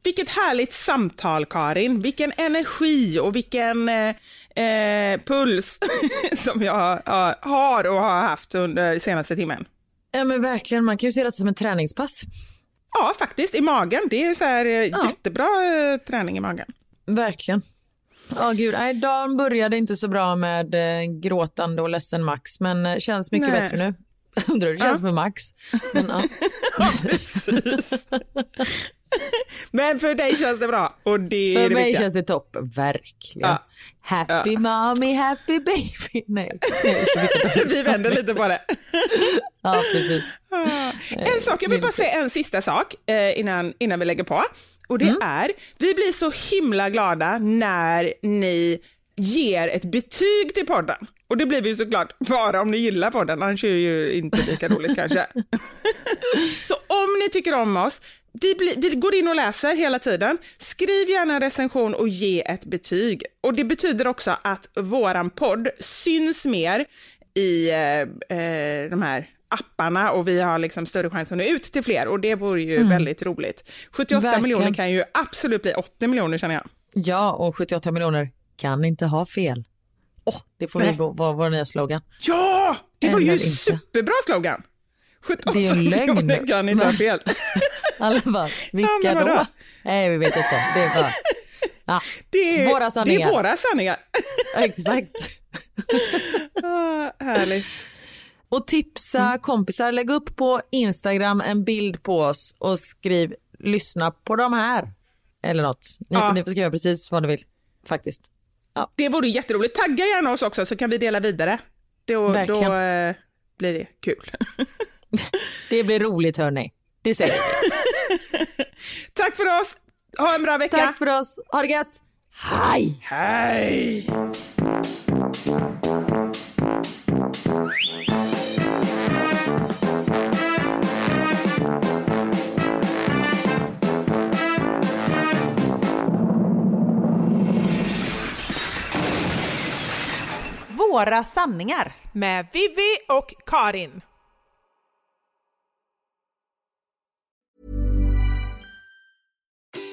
Vilket härligt samtal, Karin. Vilken energi och vilken eh, eh, puls som jag ja, har och har haft under senaste timmen. Ja men verkligen, man kan ju se det som en träningspass. Ja, faktiskt, i magen. Det är så här eh, jättebra eh, träning i magen. Verkligen. Ja gud, nej, dagen började inte så bra med eh, gråtande och ledsen Max, men känns mycket Nej. bättre nu. Undrar hur det känns för Max. Men, ja. Precis. men för dig känns det bra och det är För det mig viktiga. känns det topp, verkligen. Ja. Happy Ja. mommy, happy baby. Nej, Vi vänder lite på det. Ja, precis. En sak, jag vill bara säga en sista sak eh, innan, innan vi lägger på. Och det är, vi blir så himla glada när ni ger ett betyg till podden. Och det blir vi såklart bara om ni gillar podden, annars är det ju inte lika roligt kanske. så om ni tycker om oss, vi, blir, vi går in och läser hela tiden. Skriv gärna en recension och ge ett betyg. Och det betyder också att våran podd syns mer i eh, eh, de här apparna och vi har liksom större chans att nå ut till fler och det vore ju väldigt roligt. 78 Verkligen. miljoner kan ju absolut bli 80 miljoner känner jag. Ja, och 78 miljoner kan inte ha fel. Åh, det får Nej. vara vår nya slogan. Ja, det var ju Eller inte. superbra slogan. 78 Det är ju lögn. kan inte ha fel. Alla bara, vilka vadå? då? Nej, vi vet inte. Det är bara... Ja, Det är, Våra sanningar. Det är våra sanningar. exakt. Ah, härligt. Och tipsa kompisar, lägg upp på Instagram en bild på oss och skriv lyssna på de här. Eller något. Ni, Ja. ni får skriva precis vad ni vill. Faktiskt. Det vore jätteroligt. Tagga gärna oss också så kan vi dela vidare. Då, då eh, blir det kul. Det blir roligt hörni. Det säger vi. Tack för oss. Ha en bra vecka. Tack för oss. Ha det gött. Hej! Hej! Våra sanningar med Vivi och Karin.